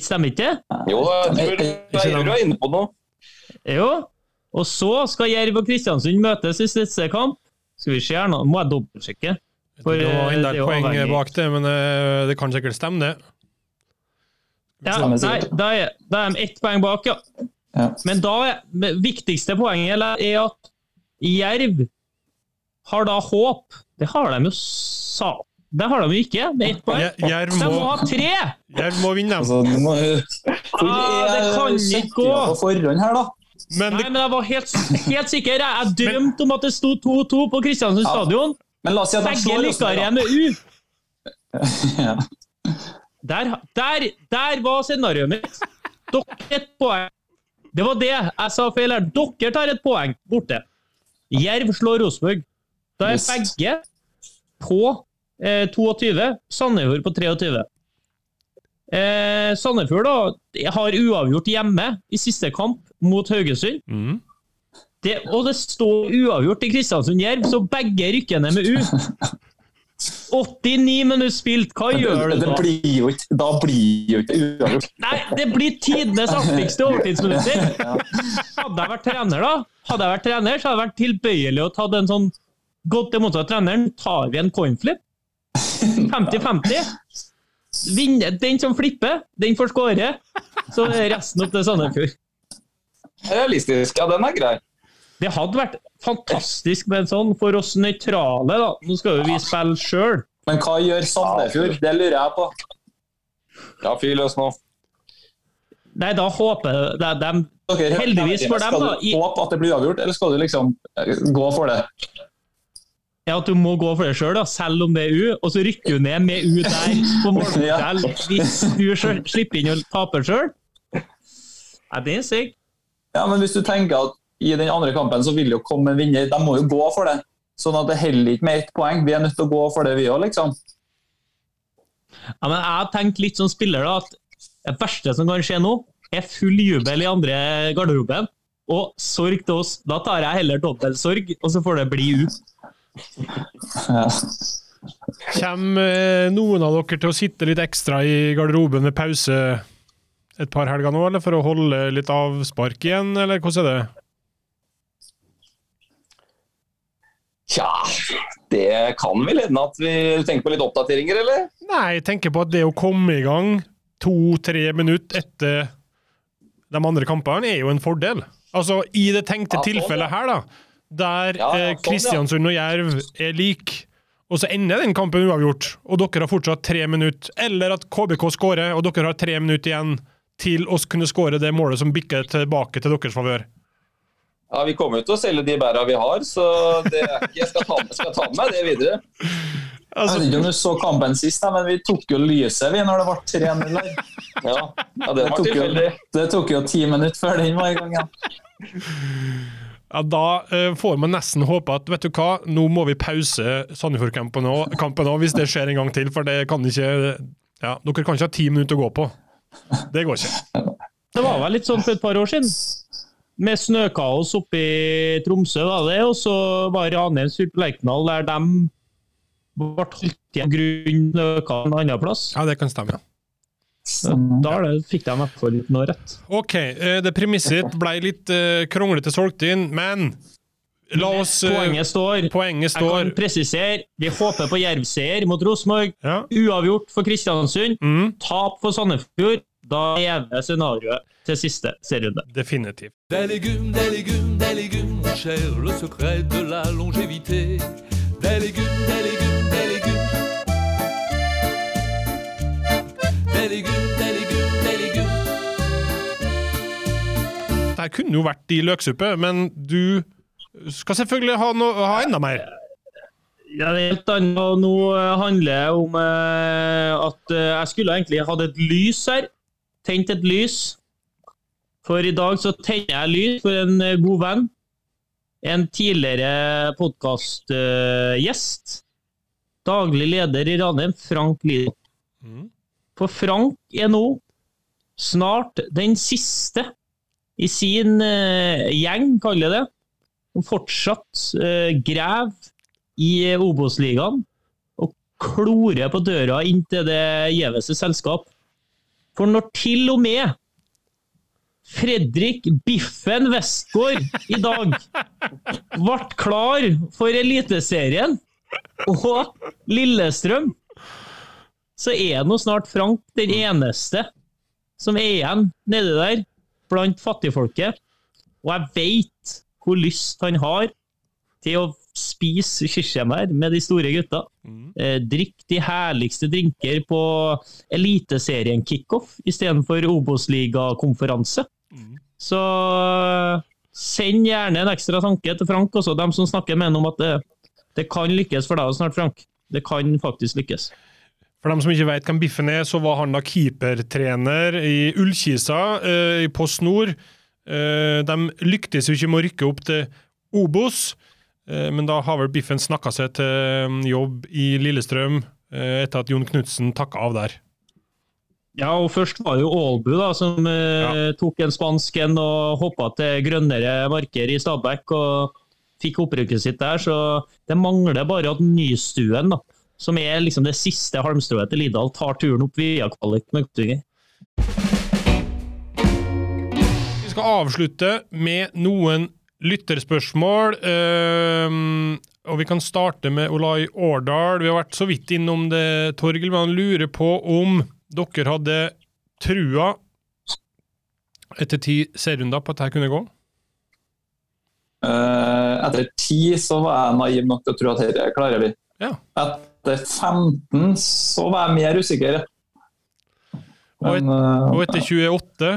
[SPEAKER 2] Stemmer ikke det?
[SPEAKER 3] Jo, jeg tror du er inne på noe.
[SPEAKER 2] Jo. Og så skal Jerv og Kristiansund møtes i siste kamp. Skal vi se her nå, må jeg dobbeltsjekke.
[SPEAKER 1] For, det var en del poeng bak det, men eh, det kan sikkert stemme, det.
[SPEAKER 2] Ja, nei, da er, da er de ett poeng bak, ja. Men da er viktigste poenget er at Jerv har da håp. Det har de jo sa. Det har de jo ikke, med ett poeng.
[SPEAKER 1] Jerv
[SPEAKER 2] må, de må ha tre!
[SPEAKER 1] Jerv må vinne. Altså,
[SPEAKER 2] må, ah, det kan ikke gå.
[SPEAKER 4] På forhånd her, da.
[SPEAKER 2] Men, Nei, men jeg var helt, helt sikker. Jeg drømte om at det sto 2-2 på Kristiansund ja. stadion.
[SPEAKER 4] Men la oss si at
[SPEAKER 2] Begge lykker jeg med U. ja. der, der, der var scenarioet mitt. Dere ett poeng. Det var det jeg sa feil her. Dere tar et poeng borte. Jerv slår Rosenborg. Da er begge på eh, 22. Sandefjord på 23. Eh, Sandefjord da, har uavgjort hjemme i siste kamp mot Haugesund. Mm. Det, og det står uavgjort i Kristiansund-Jerv, så begge rykker ned med U. 89 minutter spilt, hva det, gjør du
[SPEAKER 4] da? Det blir jo ikke, da blir jo ikke uavgjort.
[SPEAKER 2] Nei, det blir tidenes artigste overtidsminutter! Hadde jeg vært trener, da, hadde jeg vært trener, så hadde jeg vært tilbøyelig og tatt en sånn godt imot av treneren. Tar vi en coinflip? 50-50? Den som flipper, den får skåre. Så resten opp til Sandefjord.
[SPEAKER 3] Realistisk. Ja, den er grei.
[SPEAKER 2] Det hadde vært fantastisk med en sånn for oss nøytrale, da. Nå skal jo vi spille sjøl.
[SPEAKER 4] Men hva gjør Sandefjord? Det lurer jeg på.
[SPEAKER 3] Ja, fyr løs nå.
[SPEAKER 2] Nei, da håper jeg de, de Heldigvis for dem, da
[SPEAKER 4] Skal du håpe at det blir avgjort, eller skal du liksom eh, gå for det?
[SPEAKER 2] Ja, at du må gå for det sjøl, selv om det er U, og så rykker du ned med U der på målforskjell hvis du slipper inn og taper sjøl. Ja, det er sykt.
[SPEAKER 4] Ja, men hvis du tenker at i den andre kampen så vil det jo komme en vinner, de må jo gå for det. Sånn at det holder ikke med ett poeng. Vi er nødt til å gå for det, vi òg, liksom.
[SPEAKER 2] Ja, men jeg har tenkt litt som spiller da, at det verste som kan skje nå, er full jubel i andre garderoben. Og sorg til oss. Da tar jeg heller dobbel sorg, og så får det bli ut.
[SPEAKER 4] Ja.
[SPEAKER 1] Kommer eh, noen av dere til å sitte litt ekstra i garderoben ved pause et par helger nå, eller for å holde litt avspark igjen, eller hvordan er det?
[SPEAKER 3] Tja, det kan vel hende at vi tenker på litt oppdateringer, eller?
[SPEAKER 1] Nei, jeg tenker på at det å komme i gang to-tre minutter etter de andre kampene, er jo en fordel. Altså, i det tenkte
[SPEAKER 3] Ja, sånn,
[SPEAKER 1] tilfellet her, da, der
[SPEAKER 3] Ja, ja,
[SPEAKER 1] eh,
[SPEAKER 3] sånn.
[SPEAKER 1] Kristiansund og Jerv er lik, og så ender den kampen uavgjort, og dere har fortsatt tre minutter, eller at KBK skårer, og dere har tre minutter igjen til å kunne skåre det målet som bikker tilbake til deres favør.
[SPEAKER 3] Ja, Vi kommer jo til å selge de bæra vi har, så det er ikke, jeg skal ta, med, skal ta med det videre.
[SPEAKER 4] Jeg
[SPEAKER 1] Altså,
[SPEAKER 4] vet ikke om du så kampen sist, men vi tok jo lyset vi når det ble 3-0 her.
[SPEAKER 3] Ja, ja det
[SPEAKER 4] Det
[SPEAKER 3] var
[SPEAKER 4] tok, jo,
[SPEAKER 3] tilfeldig.
[SPEAKER 4] det tok jo ti minutter før den var i gang igjen.
[SPEAKER 1] ja, da eh, får man nesten håpe at vet du hva, nå må vi pause Sandefjord-kampen òg, hvis det skjer en gang til, for det kan ikke ja, Dere kan ikke ha ti minutter å gå på. Det går ikke.
[SPEAKER 2] Det var vel litt sånn for et par år siden. Med snøkaos oppe i Tromsø, var det, og så var Ranheim spilt på Lerkendal, der de ble holdt igjen grunn snøkaos en annen plass.
[SPEAKER 1] Ja, det kan stemme.
[SPEAKER 2] Ja. Da fikk de i hvert fall noe rett.
[SPEAKER 1] OK, eh, det premisset ble litt eh, kronglete solgt inn, men la oss eh,
[SPEAKER 2] Poenget står.
[SPEAKER 1] Poenget står.
[SPEAKER 2] Jeg kan presisere, vi håper på jervseier mot Rosenborg.
[SPEAKER 1] Ja.
[SPEAKER 2] Uavgjort for Kristiansund.
[SPEAKER 1] Mm,
[SPEAKER 2] Tap for Sandefjord. Da lever scenarioet til siste serierunde.
[SPEAKER 1] definitivt.
[SPEAKER 5] Des légumes, des légumes, des légumes, mon cher, le secret de la longévité. Des légumes, des légumes, des légumes. Des légumes, des légumes, des légumes.
[SPEAKER 1] Det kunne jo vært i løksuppe, men du skal selvfølgelig ha, no ha enda mer.
[SPEAKER 2] Ja, det er helt annet. Nå eh, handler det om eh, at eh, jeg skulle egentlig hatt et lys her. Tent et lys. For i dag så tenner jeg lys for en eh, god venn. En tidligere podkastgjest. Daglig leder i Ranheim, Frank Lido.
[SPEAKER 1] Mm.
[SPEAKER 2] For Frank er nå snart den siste i sin eh, gjeng, kaller jeg det, som fortsatt eh, graver i Obos-ligaen og klorer på døra inn til det gjeveste selskap. For når til og med Fredrik Biffen Westgård i dag ble klar for Eliteserien og Lillestrøm, så er nå snart Frank den eneste som er igjen nedi der blant fattigfolket. Og jeg veit hvor lyst han har til å spise kirsebær med de store gutta. Eh, drikk de herligste drinker på Eliteserien kickoff istedenfor Obos-ligakonferanse. Så eh, send gjerne en ekstra tanke til Frank også, dem som snakker med ham om at det, det kan lykkes for deg snart, Frank. Det kan faktisk lykkes.
[SPEAKER 1] For dem som ikke vet hvem Biffen er, så var han da keepertrener i Ullkisa eh, i Post Nord. Eh, de lyktes jo ikke med å rykke opp til Obos, men da har vel Biffen snakka seg til mm, jobb i Lillestrøm eh, etter at Jon Knutsen takka av der.
[SPEAKER 2] Ja, og først var det jo Aalbu da, som ja. tok en spansk en og hoppa til grønnere marker i Stabæk og fikk opprykket sitt der, så det mangler bare at Nystuen, da, som er liksom det siste halmstrået til Lidal, tar turen opp via kvalik med Kottvinger.
[SPEAKER 1] Vi skal avslutte med noen lytterspørsmål. Uh, og vi kan starte med Olai Årdal. Vi har vært så vidt innom det, Torgil, men han lurer på om dere hadde trua etter ti serierunder på at dette kunne gå?
[SPEAKER 4] Uh, etter ti så var jeg naiv nok til å tro at dette klarer vi.
[SPEAKER 1] Ja.
[SPEAKER 4] Etter 15 så var jeg mer usikker.
[SPEAKER 1] Og, et,
[SPEAKER 4] eh,
[SPEAKER 1] og etter 28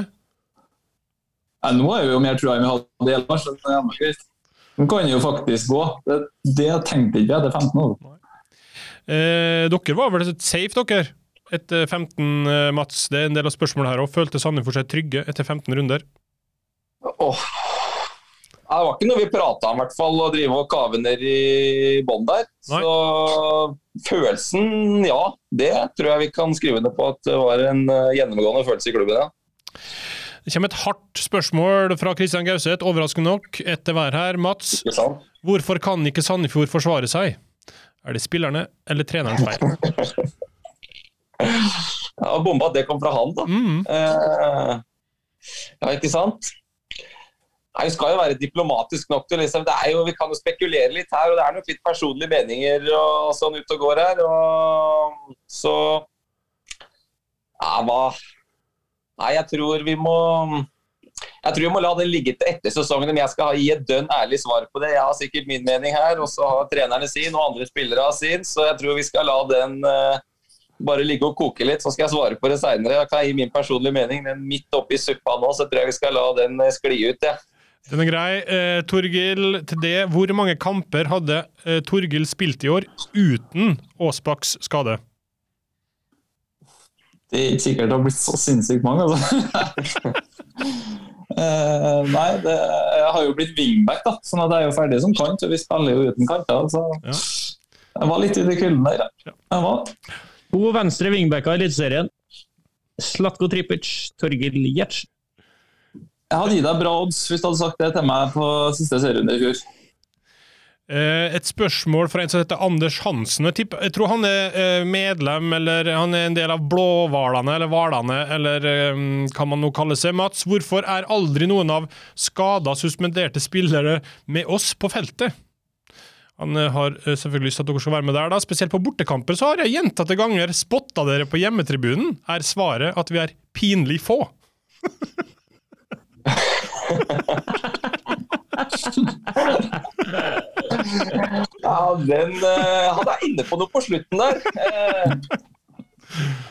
[SPEAKER 4] ja, nå er vi jo mer trua enn vi hadde i ellers. så det er greit. Den kan jo faktisk gå. Det, det tenkte ikke jeg etter 15 år.
[SPEAKER 1] Eh, dere var vel safe, dere? Etter 15, eh, Mats. Det er en del av spørsmålet her òg. Følte Sandefjord seg trygge etter 15 runder?
[SPEAKER 3] Åh. Det var ikke noe vi prata om, i hvert fall, å drive og kave ned i bånn der.
[SPEAKER 1] Nei.
[SPEAKER 3] Så følelsen, ja. Det tror jeg vi kan skrive under på at det var en eh, gjennomgående følelse i klubben. ja.
[SPEAKER 1] Det kommer et hardt spørsmål fra Kristian Gauseth, overraskende nok. Etter hver her. Mats, hvorfor kan ikke Sandefjord forsvare seg? Er det spillerne eller treneren feil?
[SPEAKER 3] Ja, Bomba at det kom fra han, da.
[SPEAKER 1] Mm.
[SPEAKER 3] Eh, ja, ikke sant? Nei, Vi skal jo være diplomatisk nok til liksom, det er jo, Vi kan jo spekulere litt her, og det er nok litt personlige meninger og sånn ut og går her. Og, så Ja, hva Nei, jeg tror vi må jeg tror vi må la den ligge til etter sesongen, men jeg skal gi et dønn ærlig svar på det. Jeg har sikkert min mening her, og så har trenerne sin, og andre spillere har sin, så jeg tror vi skal la den uh, bare ligge og koke litt, så skal jeg svare på det seinere. Jeg kan gi min personlige mening, men midt oppi suppa nå, så tror jeg vi skal la den eh, skli ut. Ja.
[SPEAKER 1] Den er grei. Eh, Torgil, til det, hvor mange kamper hadde eh, Torgil spilt i år uten Aasbakks skade?
[SPEAKER 4] Det er ikke sikkert det har blitt så sinnssykt mange, altså. uh, nei, det, jeg har jo blitt wingback, da, sånn at jeg er jo ferdig som kant. og Vi spiller jo uten kanter. Så
[SPEAKER 1] Ja.
[SPEAKER 4] jeg var litt i det kulden der. Jeg var.
[SPEAKER 2] To venstre wingbacker i Eliteserien. Slatko Tripic, Torgil Gjertsen.
[SPEAKER 4] Jeg hadde gitt deg bra odds hvis du hadde sagt det til meg på siste serierunde i fjor.
[SPEAKER 1] Eh, et spørsmål fra en som heter Anders Hansen. Jeg, tror han er eh, medlem, eller han er en del av Blåhvalene, eller Hvalene, eller eh, hva man nå kaller seg. Mats, hvorfor er aldri noen av skada, suspenderte spillere med oss på feltet? Han har selvfølgelig lyst til at dere skal være med der, da. Spesielt på bortekamper så har jeg gjentatte ganger spotta dere på hjemmetribunen. Er svaret at vi er pinlig få?
[SPEAKER 3] Ja, den uh, Han er inne på noe på slutten der. Uh,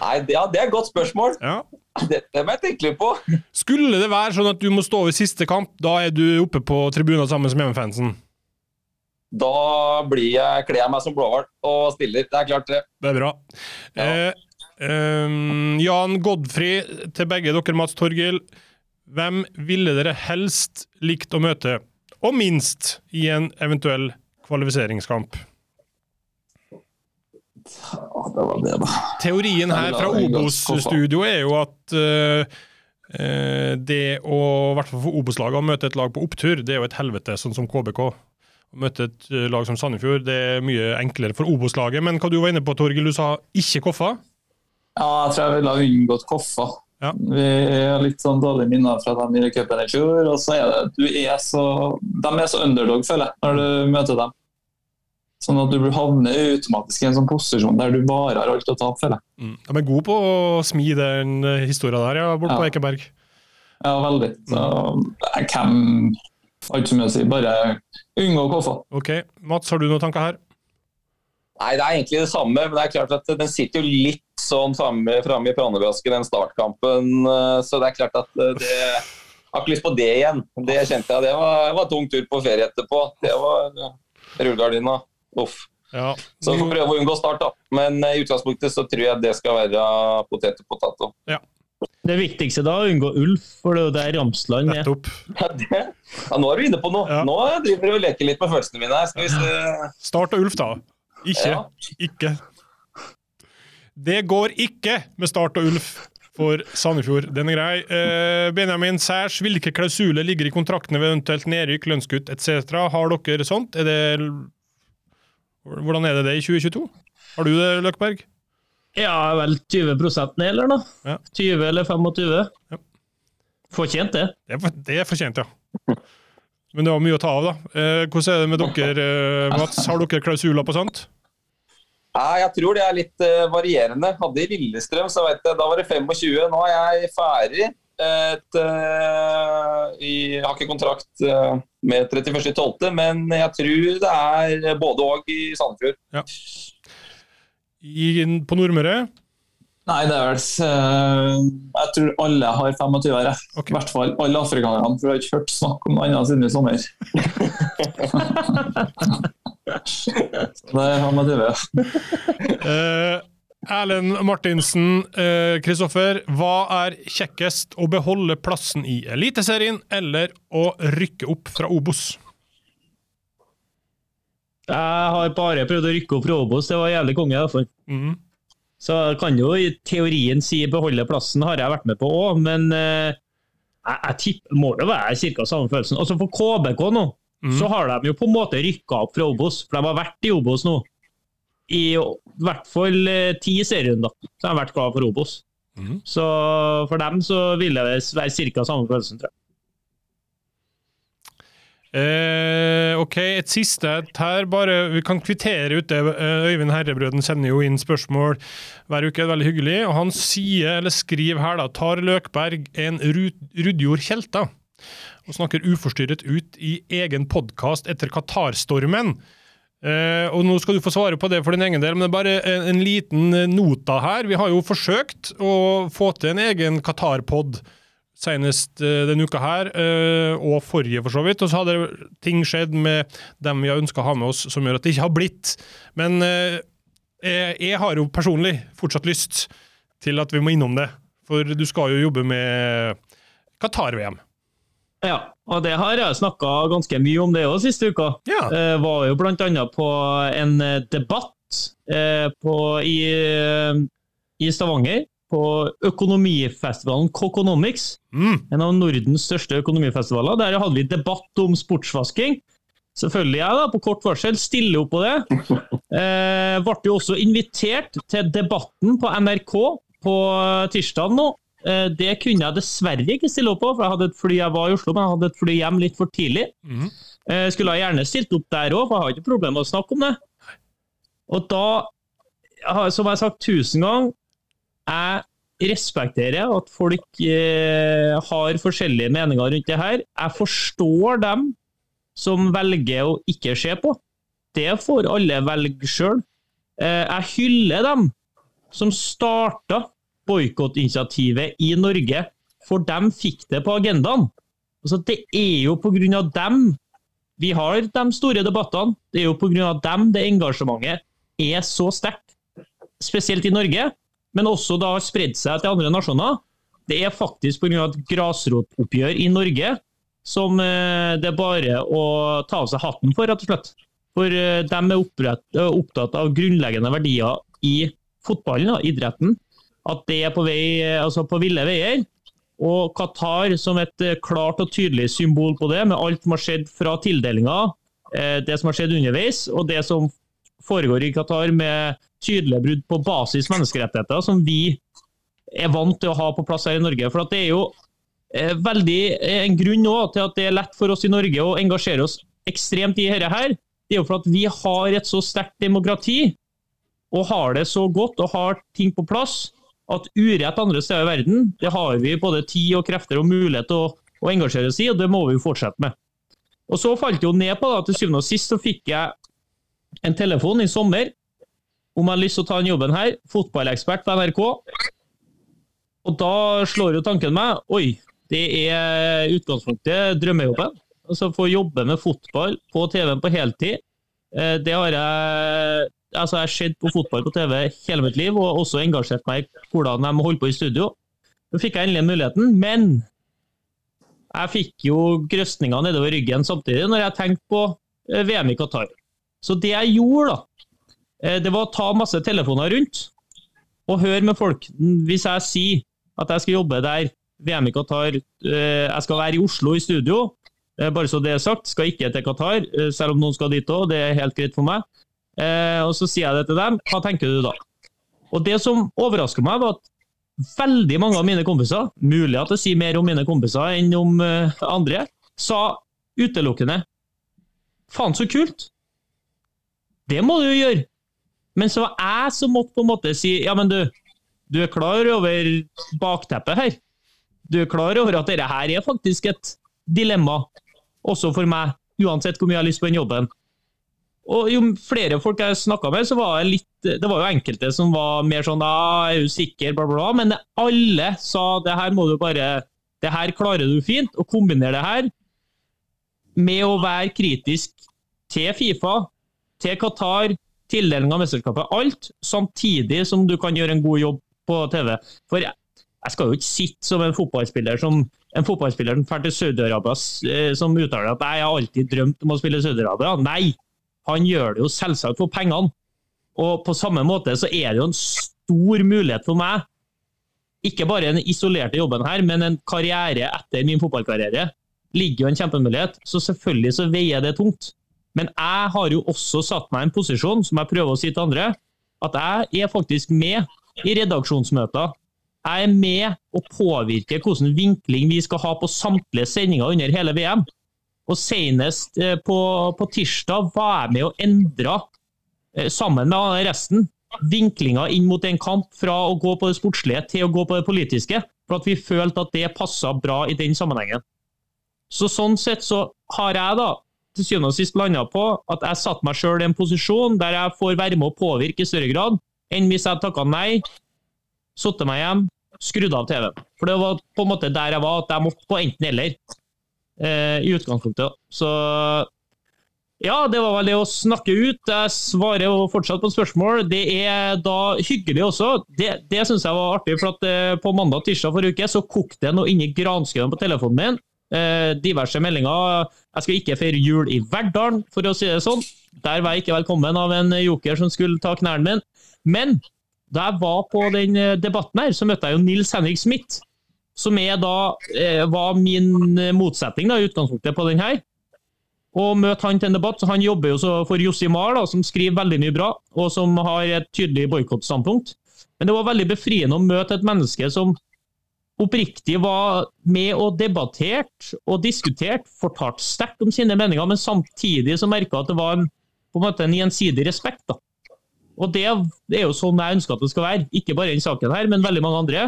[SPEAKER 3] nei, det, ja, det er et godt spørsmål.
[SPEAKER 1] Ja.
[SPEAKER 3] Det, det må jeg tenke litt på.
[SPEAKER 1] Skulle det være sånn at du må stå over siste kamp, da er du oppe på tribunen sammen med hjemmefansen?
[SPEAKER 3] Da blir jeg, kler jeg meg som blåhval og stiller. Det er klart, det.
[SPEAKER 1] Det er bra.
[SPEAKER 3] Ja.
[SPEAKER 1] Eh, eh, Jan Godfrey, til begge dere, Mats Torgil. Hvem ville dere helst likt å møte, og minst, i en eventuell kvalifiseringskamp?
[SPEAKER 4] Ja, det var det, da.
[SPEAKER 1] Teorien her fra Obos-studio er jo at uh, eh, det å, i hvert fall for Obos-laget, å møte et lag på opptur, det er jo et helvete, sånn som KBK. Å møte et eh, lag som Sandefjord, det er mye enklere for Obos-laget. Men hva du var inne på, Torgil, du sa ikke Koffa?
[SPEAKER 4] Ja, jeg tror jeg ville ha unngått Koffa.
[SPEAKER 1] Ja.
[SPEAKER 4] Vi har litt sånn dårlige minner fra dem i cupen i fjor. Og så er det du er så De er så underdog, føler jeg, når du møter dem. Sånn at du havner automatisk i en sånn posisjon der du bare har alt å tape, føler jeg.
[SPEAKER 1] Mm. De er gode på å smi den eh, historien der, ja, borte på Ekeberg.
[SPEAKER 4] Ja, veldig. Så eh, hvem har ikke så mye å si. Bare unngå Koffa.
[SPEAKER 1] Ok, Mats, har du noen tanker her?
[SPEAKER 3] Nei, det er egentlig det samme, men det er klart at den sitter jo litt sånn framme, framme i pannebrasken, den startkampen. eh, Så det er klart at eh, det Jeg har ikke lyst på det igjen. Det kjente jeg. Det var, det var tung tur på ferie etterpå. Det var eh, rullegardina. Uff.
[SPEAKER 1] Ja.
[SPEAKER 3] Så vi får prøve å unngå start, da. Men i utgangspunktet så tror jeg det skal være potet og potato.
[SPEAKER 2] Det viktigste da er å unngå Ulf, for det er jo der Ramsland er.
[SPEAKER 3] Ja, det, ja, nå er du inne på noe.
[SPEAKER 1] Ja.
[SPEAKER 3] Nå driver du og leker litt med følelsene mine. Skal vi se.
[SPEAKER 1] Start og Ulf, da. Ikke.
[SPEAKER 3] Ja.
[SPEAKER 1] Ikke. Det går ikke med Start og Ulf for Sandefjord. Den er grei. Eh, Benjamin Sæsj, hvilke klausuler ligger i kontraktene ved eventuelt nedrykk, lønnskutt etc.? Har dere sånt? Er det Hvordan er det det i 2022? Har du det, Løkberg?
[SPEAKER 2] Ja, vel 20 ned, eller noe?
[SPEAKER 1] Ja.
[SPEAKER 2] 20 eller 25?
[SPEAKER 1] Ja.
[SPEAKER 2] Fortjent, det.
[SPEAKER 1] Det er, for- det er fortjent, ja. Men det var mye å ta av, da. Eh, hvordan er det med dere, eh, Mats? Har dere klausuler på sånt?
[SPEAKER 3] Nei, jeg tror det er litt eh, varierende. Hadde i Lillestrøm, så vet jeg, da var det 25. Nå er jeg ferdig. Et, eh, i, jeg har ikke kontrakt eh, med 31.12., men jeg tror det er både og i Sandefjord.
[SPEAKER 1] I, på Nordmøre?
[SPEAKER 4] Nei, det er vel eh, Jeg tror alle har 25 år. jeg.
[SPEAKER 1] Ok.
[SPEAKER 4] I hvert fall alle afrikanerne, for jeg har ikke hørt snakk om noe annet siden i sommer. Det er 25.
[SPEAKER 1] uh, Erlend Martinsen, Kristoffer. Kristoffer. hva er kjekkest? Å beholde plassen i Eliteserien eller å rykke opp fra Obos?
[SPEAKER 2] Jeg har bare prøvd å rykke opp fra Obos, det var jævlig konge. derfor.
[SPEAKER 1] Mhm.
[SPEAKER 2] Så jeg kan jo i teorien si beholde plassen, har jeg vært med på òg, men eh, jeg, jeg tipper må det være ca. samme følelsen. Altså For KBK nå,
[SPEAKER 1] mm.
[SPEAKER 2] så har de jo på en måte rykka opp fra Obos, for de har vært i Obos nå. I hvert fall eh, ti serierunder så har de vært glad for Obos.
[SPEAKER 1] Mm.
[SPEAKER 2] Så for dem så vil det være ca. samme følelsen, tror jeg.
[SPEAKER 1] Eh, ok, et siste her. bare Vi kan kvittere ut det. Eh, Øyvind Herrebrøden sender jo inn spørsmål hver uke. Veldig hyggelig. Og han sier, eller skriver her, da Tar Løkberg en Rud Rudjord Tjelta Og snakker uforstyrret ut i egen podkast etter Qatar-stormen. Eh, og nå skal du få svare på det for din egen del, men det er bare en, en liten eh, nota her. Vi har jo forsøkt å få til en egen Qatar-pod senest eh, denne uka her, eh, og forrige for så vidt. Og så hadde ting skjedd med dem vi har ønska å ha med oss, som gjør at det ikke har blitt. Men eh, jeg, jeg har jo personlig fortsatt lyst til at vi må innom det. For du skal jo jobbe med Qatar-VM.
[SPEAKER 2] Ja, og det har jeg snakka ganske mye om det òg siste uka.
[SPEAKER 1] Ja.
[SPEAKER 2] Eh, var jo annet på en debatt på, i, i Stavanger. På økonomifestivalen Coconomics,
[SPEAKER 1] Mm.
[SPEAKER 2] en av Nordens største økonomifestivaler. Der hadde vi debatt om sportsvasking. Selvfølgelig jeg, da, på kort varsel, stiller opp på det. Eh, ble jo også invitert til debatten på NRK på tirsdag nå. Eh, det kunne jeg dessverre ikke stille opp på, for jeg hadde et fly jeg var i Oslo, men jeg hadde et fly hjem litt for tidlig.
[SPEAKER 1] Mm.
[SPEAKER 2] Eh, skulle jeg gjerne stilt opp der òg, for jeg har ikke problemer med å snakke om det. Og da, som jeg har sagt tusen ganger, jeg respekterer at folk eh, har forskjellige meninger rundt det her. Jeg forstår dem som velger å ikke se på. Det får alle velge sjøl. Eh, jeg hyller dem som starta boikottinitiativet i Norge, for dem fikk det på agendaen. Altså, det er jo pga. dem vi har de store debattene. Det er jo pga. dem det engasjementet er så sterkt. Spesielt i Norge, men også da har spredd seg til andre nasjoner. Det er faktisk pga. et grasrotoppgjør i Norge som eh, det er bare å ta av seg hatten for, rett og slett. For eh, de er opprett, eh, opptatt av grunnleggende verdier i fotballen, da, idretten. At det er på, vei, altså på ville veier. Og Qatar som et klart og tydelig symbol på det, med alt som har skjedd fra tildelinga, det som har skjedd underveis, og det som foregår i Qatar med tydelige brudd på basis menneskerettigheter, som vi er vant til å ha på plass her i Norge. For det er jo eh, veldig eh, en grunn også til at det er lett for oss i Norge å engasjere oss ekstremt i dette her. Det er jo for at vi har et så sterkt demokrati, og har det så godt og har ting på plass, at urett andre steder i verden, det har vi både tid og krefter og mulighet til å, å engasjere oss i, og det må vi jo fortsette med. Og så falt det jo ned på da, til syvende og sist så fikk jeg en telefon i sommer om jeg har lyst til å ta den jobben her, fotballekspert på NRK. Og da slår jo tanken meg Oi, det er utgangspunktet drømmejobben. Altså få jobbe med fotball på TV-en på heltid. Eh, Det har jeg altså jeg har sett på fotball på TV hele mitt liv, og også engasjert meg i hvordan de holder på i studio. Nå fikk jeg endelig muligheten, men jeg fikk jo grøsninger nedover ryggen samtidig når jeg tenkte på eh, VM i Qatar. Så det jeg gjorde, da, det var å ta masse telefoner rundt og høre med folk. Hvis jeg sier at jeg skal jobbe der VM i Qatar eh, Jeg skal være i Oslo i studio, eh, bare så det er sagt. Skal ikke til Qatar, eh, selv om noen skal dit òg. Det er helt greit for meg. Eh, og så sier jeg det til dem. Hva tenker du da? Og det som overrasker meg, var at veldig mange av mine kompiser, mulig at jeg sier mer om mine kompiser enn om eh, andre, sa utelukkende Faen, så kult! Det må du jo gjøre! Men så var jeg som måtte på en måte si ja, men du, du er klar over bakteppet her. Du er klar over at dette her er faktisk et dilemma, også for meg, uansett hvor mye jeg har lyst på den jobben. Og jo flere folk jeg snakka med, så var det litt Det var jo enkelte som var mer sånn ja, ah, 'Er du sikker?' bla, bla, bla. Men alle sa det her må du bare Det her klarer du fint. Og kombinere det her med å være kritisk til Fifa, til Qatar, tildeling av mesterskapet, alt, samtidig som du kan gjøre en god jobb på TV. For jeg, skal jo ikke sitte som en fotballspiller som en fotballspiller som drar til Saudi-Arabia eh, som uttaler at jeg har alltid drømt om å spille Saudi-Arabia. Nei, han gjør det jo selvsagt for pengene. Og på samme måte så er det jo en stor mulighet for meg, ikke bare den isolerte jobben her, men en karriere etter min fotballkarriere, ligger jo en kjempemulighet. Så selvfølgelig så veier det tungt. Men jeg har jo også satt meg i en posisjon, som jeg prøver å si til andre, at jeg er faktisk med i redaksjonsmøter. Jeg er med å påvirke hvilken vinkling vi skal ha på samtlige sendinger under hele VM. Og Senest eh, på, på tirsdag var jeg med å endre, eh, sammen med resten, vinklinga inn mot en kamp fra å gå på det sportslige til å gå på det politiske. For at vi følte at det passa bra i den sammenhengen. Så Sånn sett så har jeg da til syvende og sist landa på at jeg satte meg sjøl i en posisjon der jeg får være med å påvirke i større grad enn hvis jeg takka nei, satte meg hjem, skrudde av TV-en. For det var på en måte der jeg var, at jeg måtte på enten-eller eh, i utgangspunktet. Så ja, det var vel det å snakke ut. Jeg svarer jo fortsatt på spørsmål. Det er da hyggelig også. Det, det syns jeg var artig, for at eh, på mandag og tirsdag forrige uke så kokte det noe inni granskauen på telefonen min. Eh, diverse meldinger. Jeg skal ikke feire jul i Verdalen, for å si det sånn. Der var jeg ikke velkommen av en joker som skulle ta knærne mine. Men da jeg var på den eh, debatten her, så møtte jeg jo Nils Henrik Smith. Som da, eh, var min motsetning da, i utgangspunktet på den her. Og møte han til en debatt. Han jobber jo for Josimar, da, som skriver veldig mye bra, og som har et tydelig boikottstandpunkt. Men det var veldig befriende å møte et menneske som oppriktig var med og debattert og diskutert, fortalte sterkt om sine meninger, men samtidig så merka at det var en, på en måte en gjensidig respekt. da. Og det, er jo sånn jeg ønsker at det skal være. Ikke bare denne saken her, men veldig mange andre.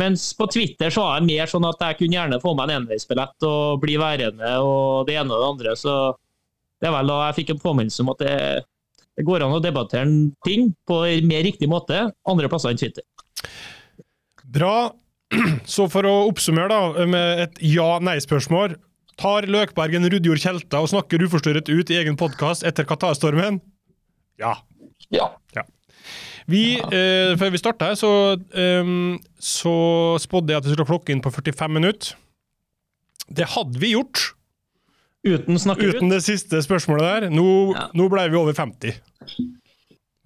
[SPEAKER 2] Mens på Twitter så var jeg mer sånn at jeg kunne gjerne få meg en enveisbillett og bli værende og det ene og det andre. Så det er vel da jeg fikk en påminnelse om at det, det går an å debattere en ting på en mer riktig måte andre plasser enn Twitter.
[SPEAKER 1] Bra. Så for å oppsummere da, med et ja-nei-spørsmål. Tar Løkbergen Rudjord Kjelta og snakker uforstyrret ut i egen podkast etter Qatar-stormen? Ja.
[SPEAKER 3] Ja.
[SPEAKER 1] ja. Vi, eh, før vi starta, så, eh, så spådde jeg at vi skulle klokke inn på 45 minutter. Det hadde vi gjort.
[SPEAKER 2] Uten snakke
[SPEAKER 1] Uten det siste spørsmålet der. Nå, ja. nå ble vi over 50.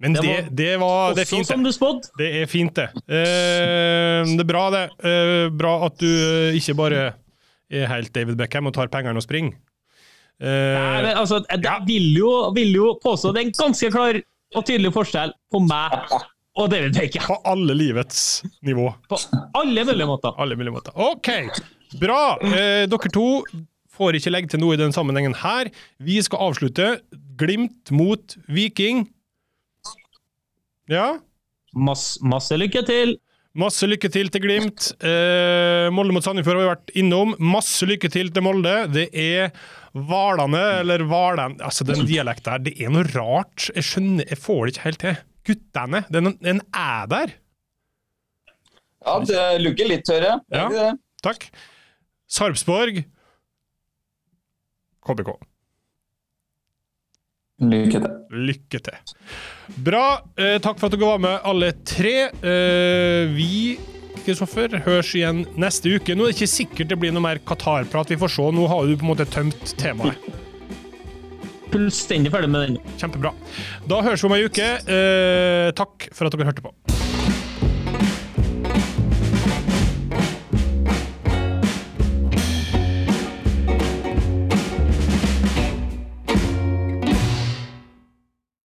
[SPEAKER 1] Men det, det, det, var, det er fint,
[SPEAKER 2] som du spådde.
[SPEAKER 1] Det er fint, det. Eh, det er bra, det. Eh, bra at du eh, ikke bare er helt David Beckham og tar pengene og springer.
[SPEAKER 2] Eh, Nei, men altså, jeg ja. vil, jo, vil jo påstå det er en ganske klar og tydelig forskjell på meg og David Beckham.
[SPEAKER 1] På alle livets nivå.
[SPEAKER 2] På alle mulige måter.
[SPEAKER 1] Alle mulige måter. OK, bra. Eh, dere to får ikke legge til noe i den sammenhengen her. Vi skal avslutte. Glimt mot Viking. Ja.
[SPEAKER 2] Masse, masse lykke til!
[SPEAKER 1] Masse lykke til til Glimt. Eh, Molde mot Sandefjord har vi vært innom. Masse lykke til til Molde. Det er Hvalane, eller Hvalen Altså, den dialekten her, det er noe rart. Jeg skjønner, jeg får det ikke helt til. Guttene. Den, den er der.
[SPEAKER 3] Ja, det lugger litt, hører
[SPEAKER 1] jeg. Ja, takk. Sarpsborg KBK.
[SPEAKER 4] Lykke til.
[SPEAKER 1] Lykke til. Bra. Eh, takk for at dere var med, alle tre. Eh, vi Kristoffer, høres igjen neste uke. Nå er det ikke sikkert det blir noe mer Qatar-prat. Vi får se. Nå har du på en måte tømt temaet.
[SPEAKER 2] Fullstendig ferdig med den.
[SPEAKER 1] Kjempebra. Da høres vi om ei uke. Eh, takk for at dere hørte på.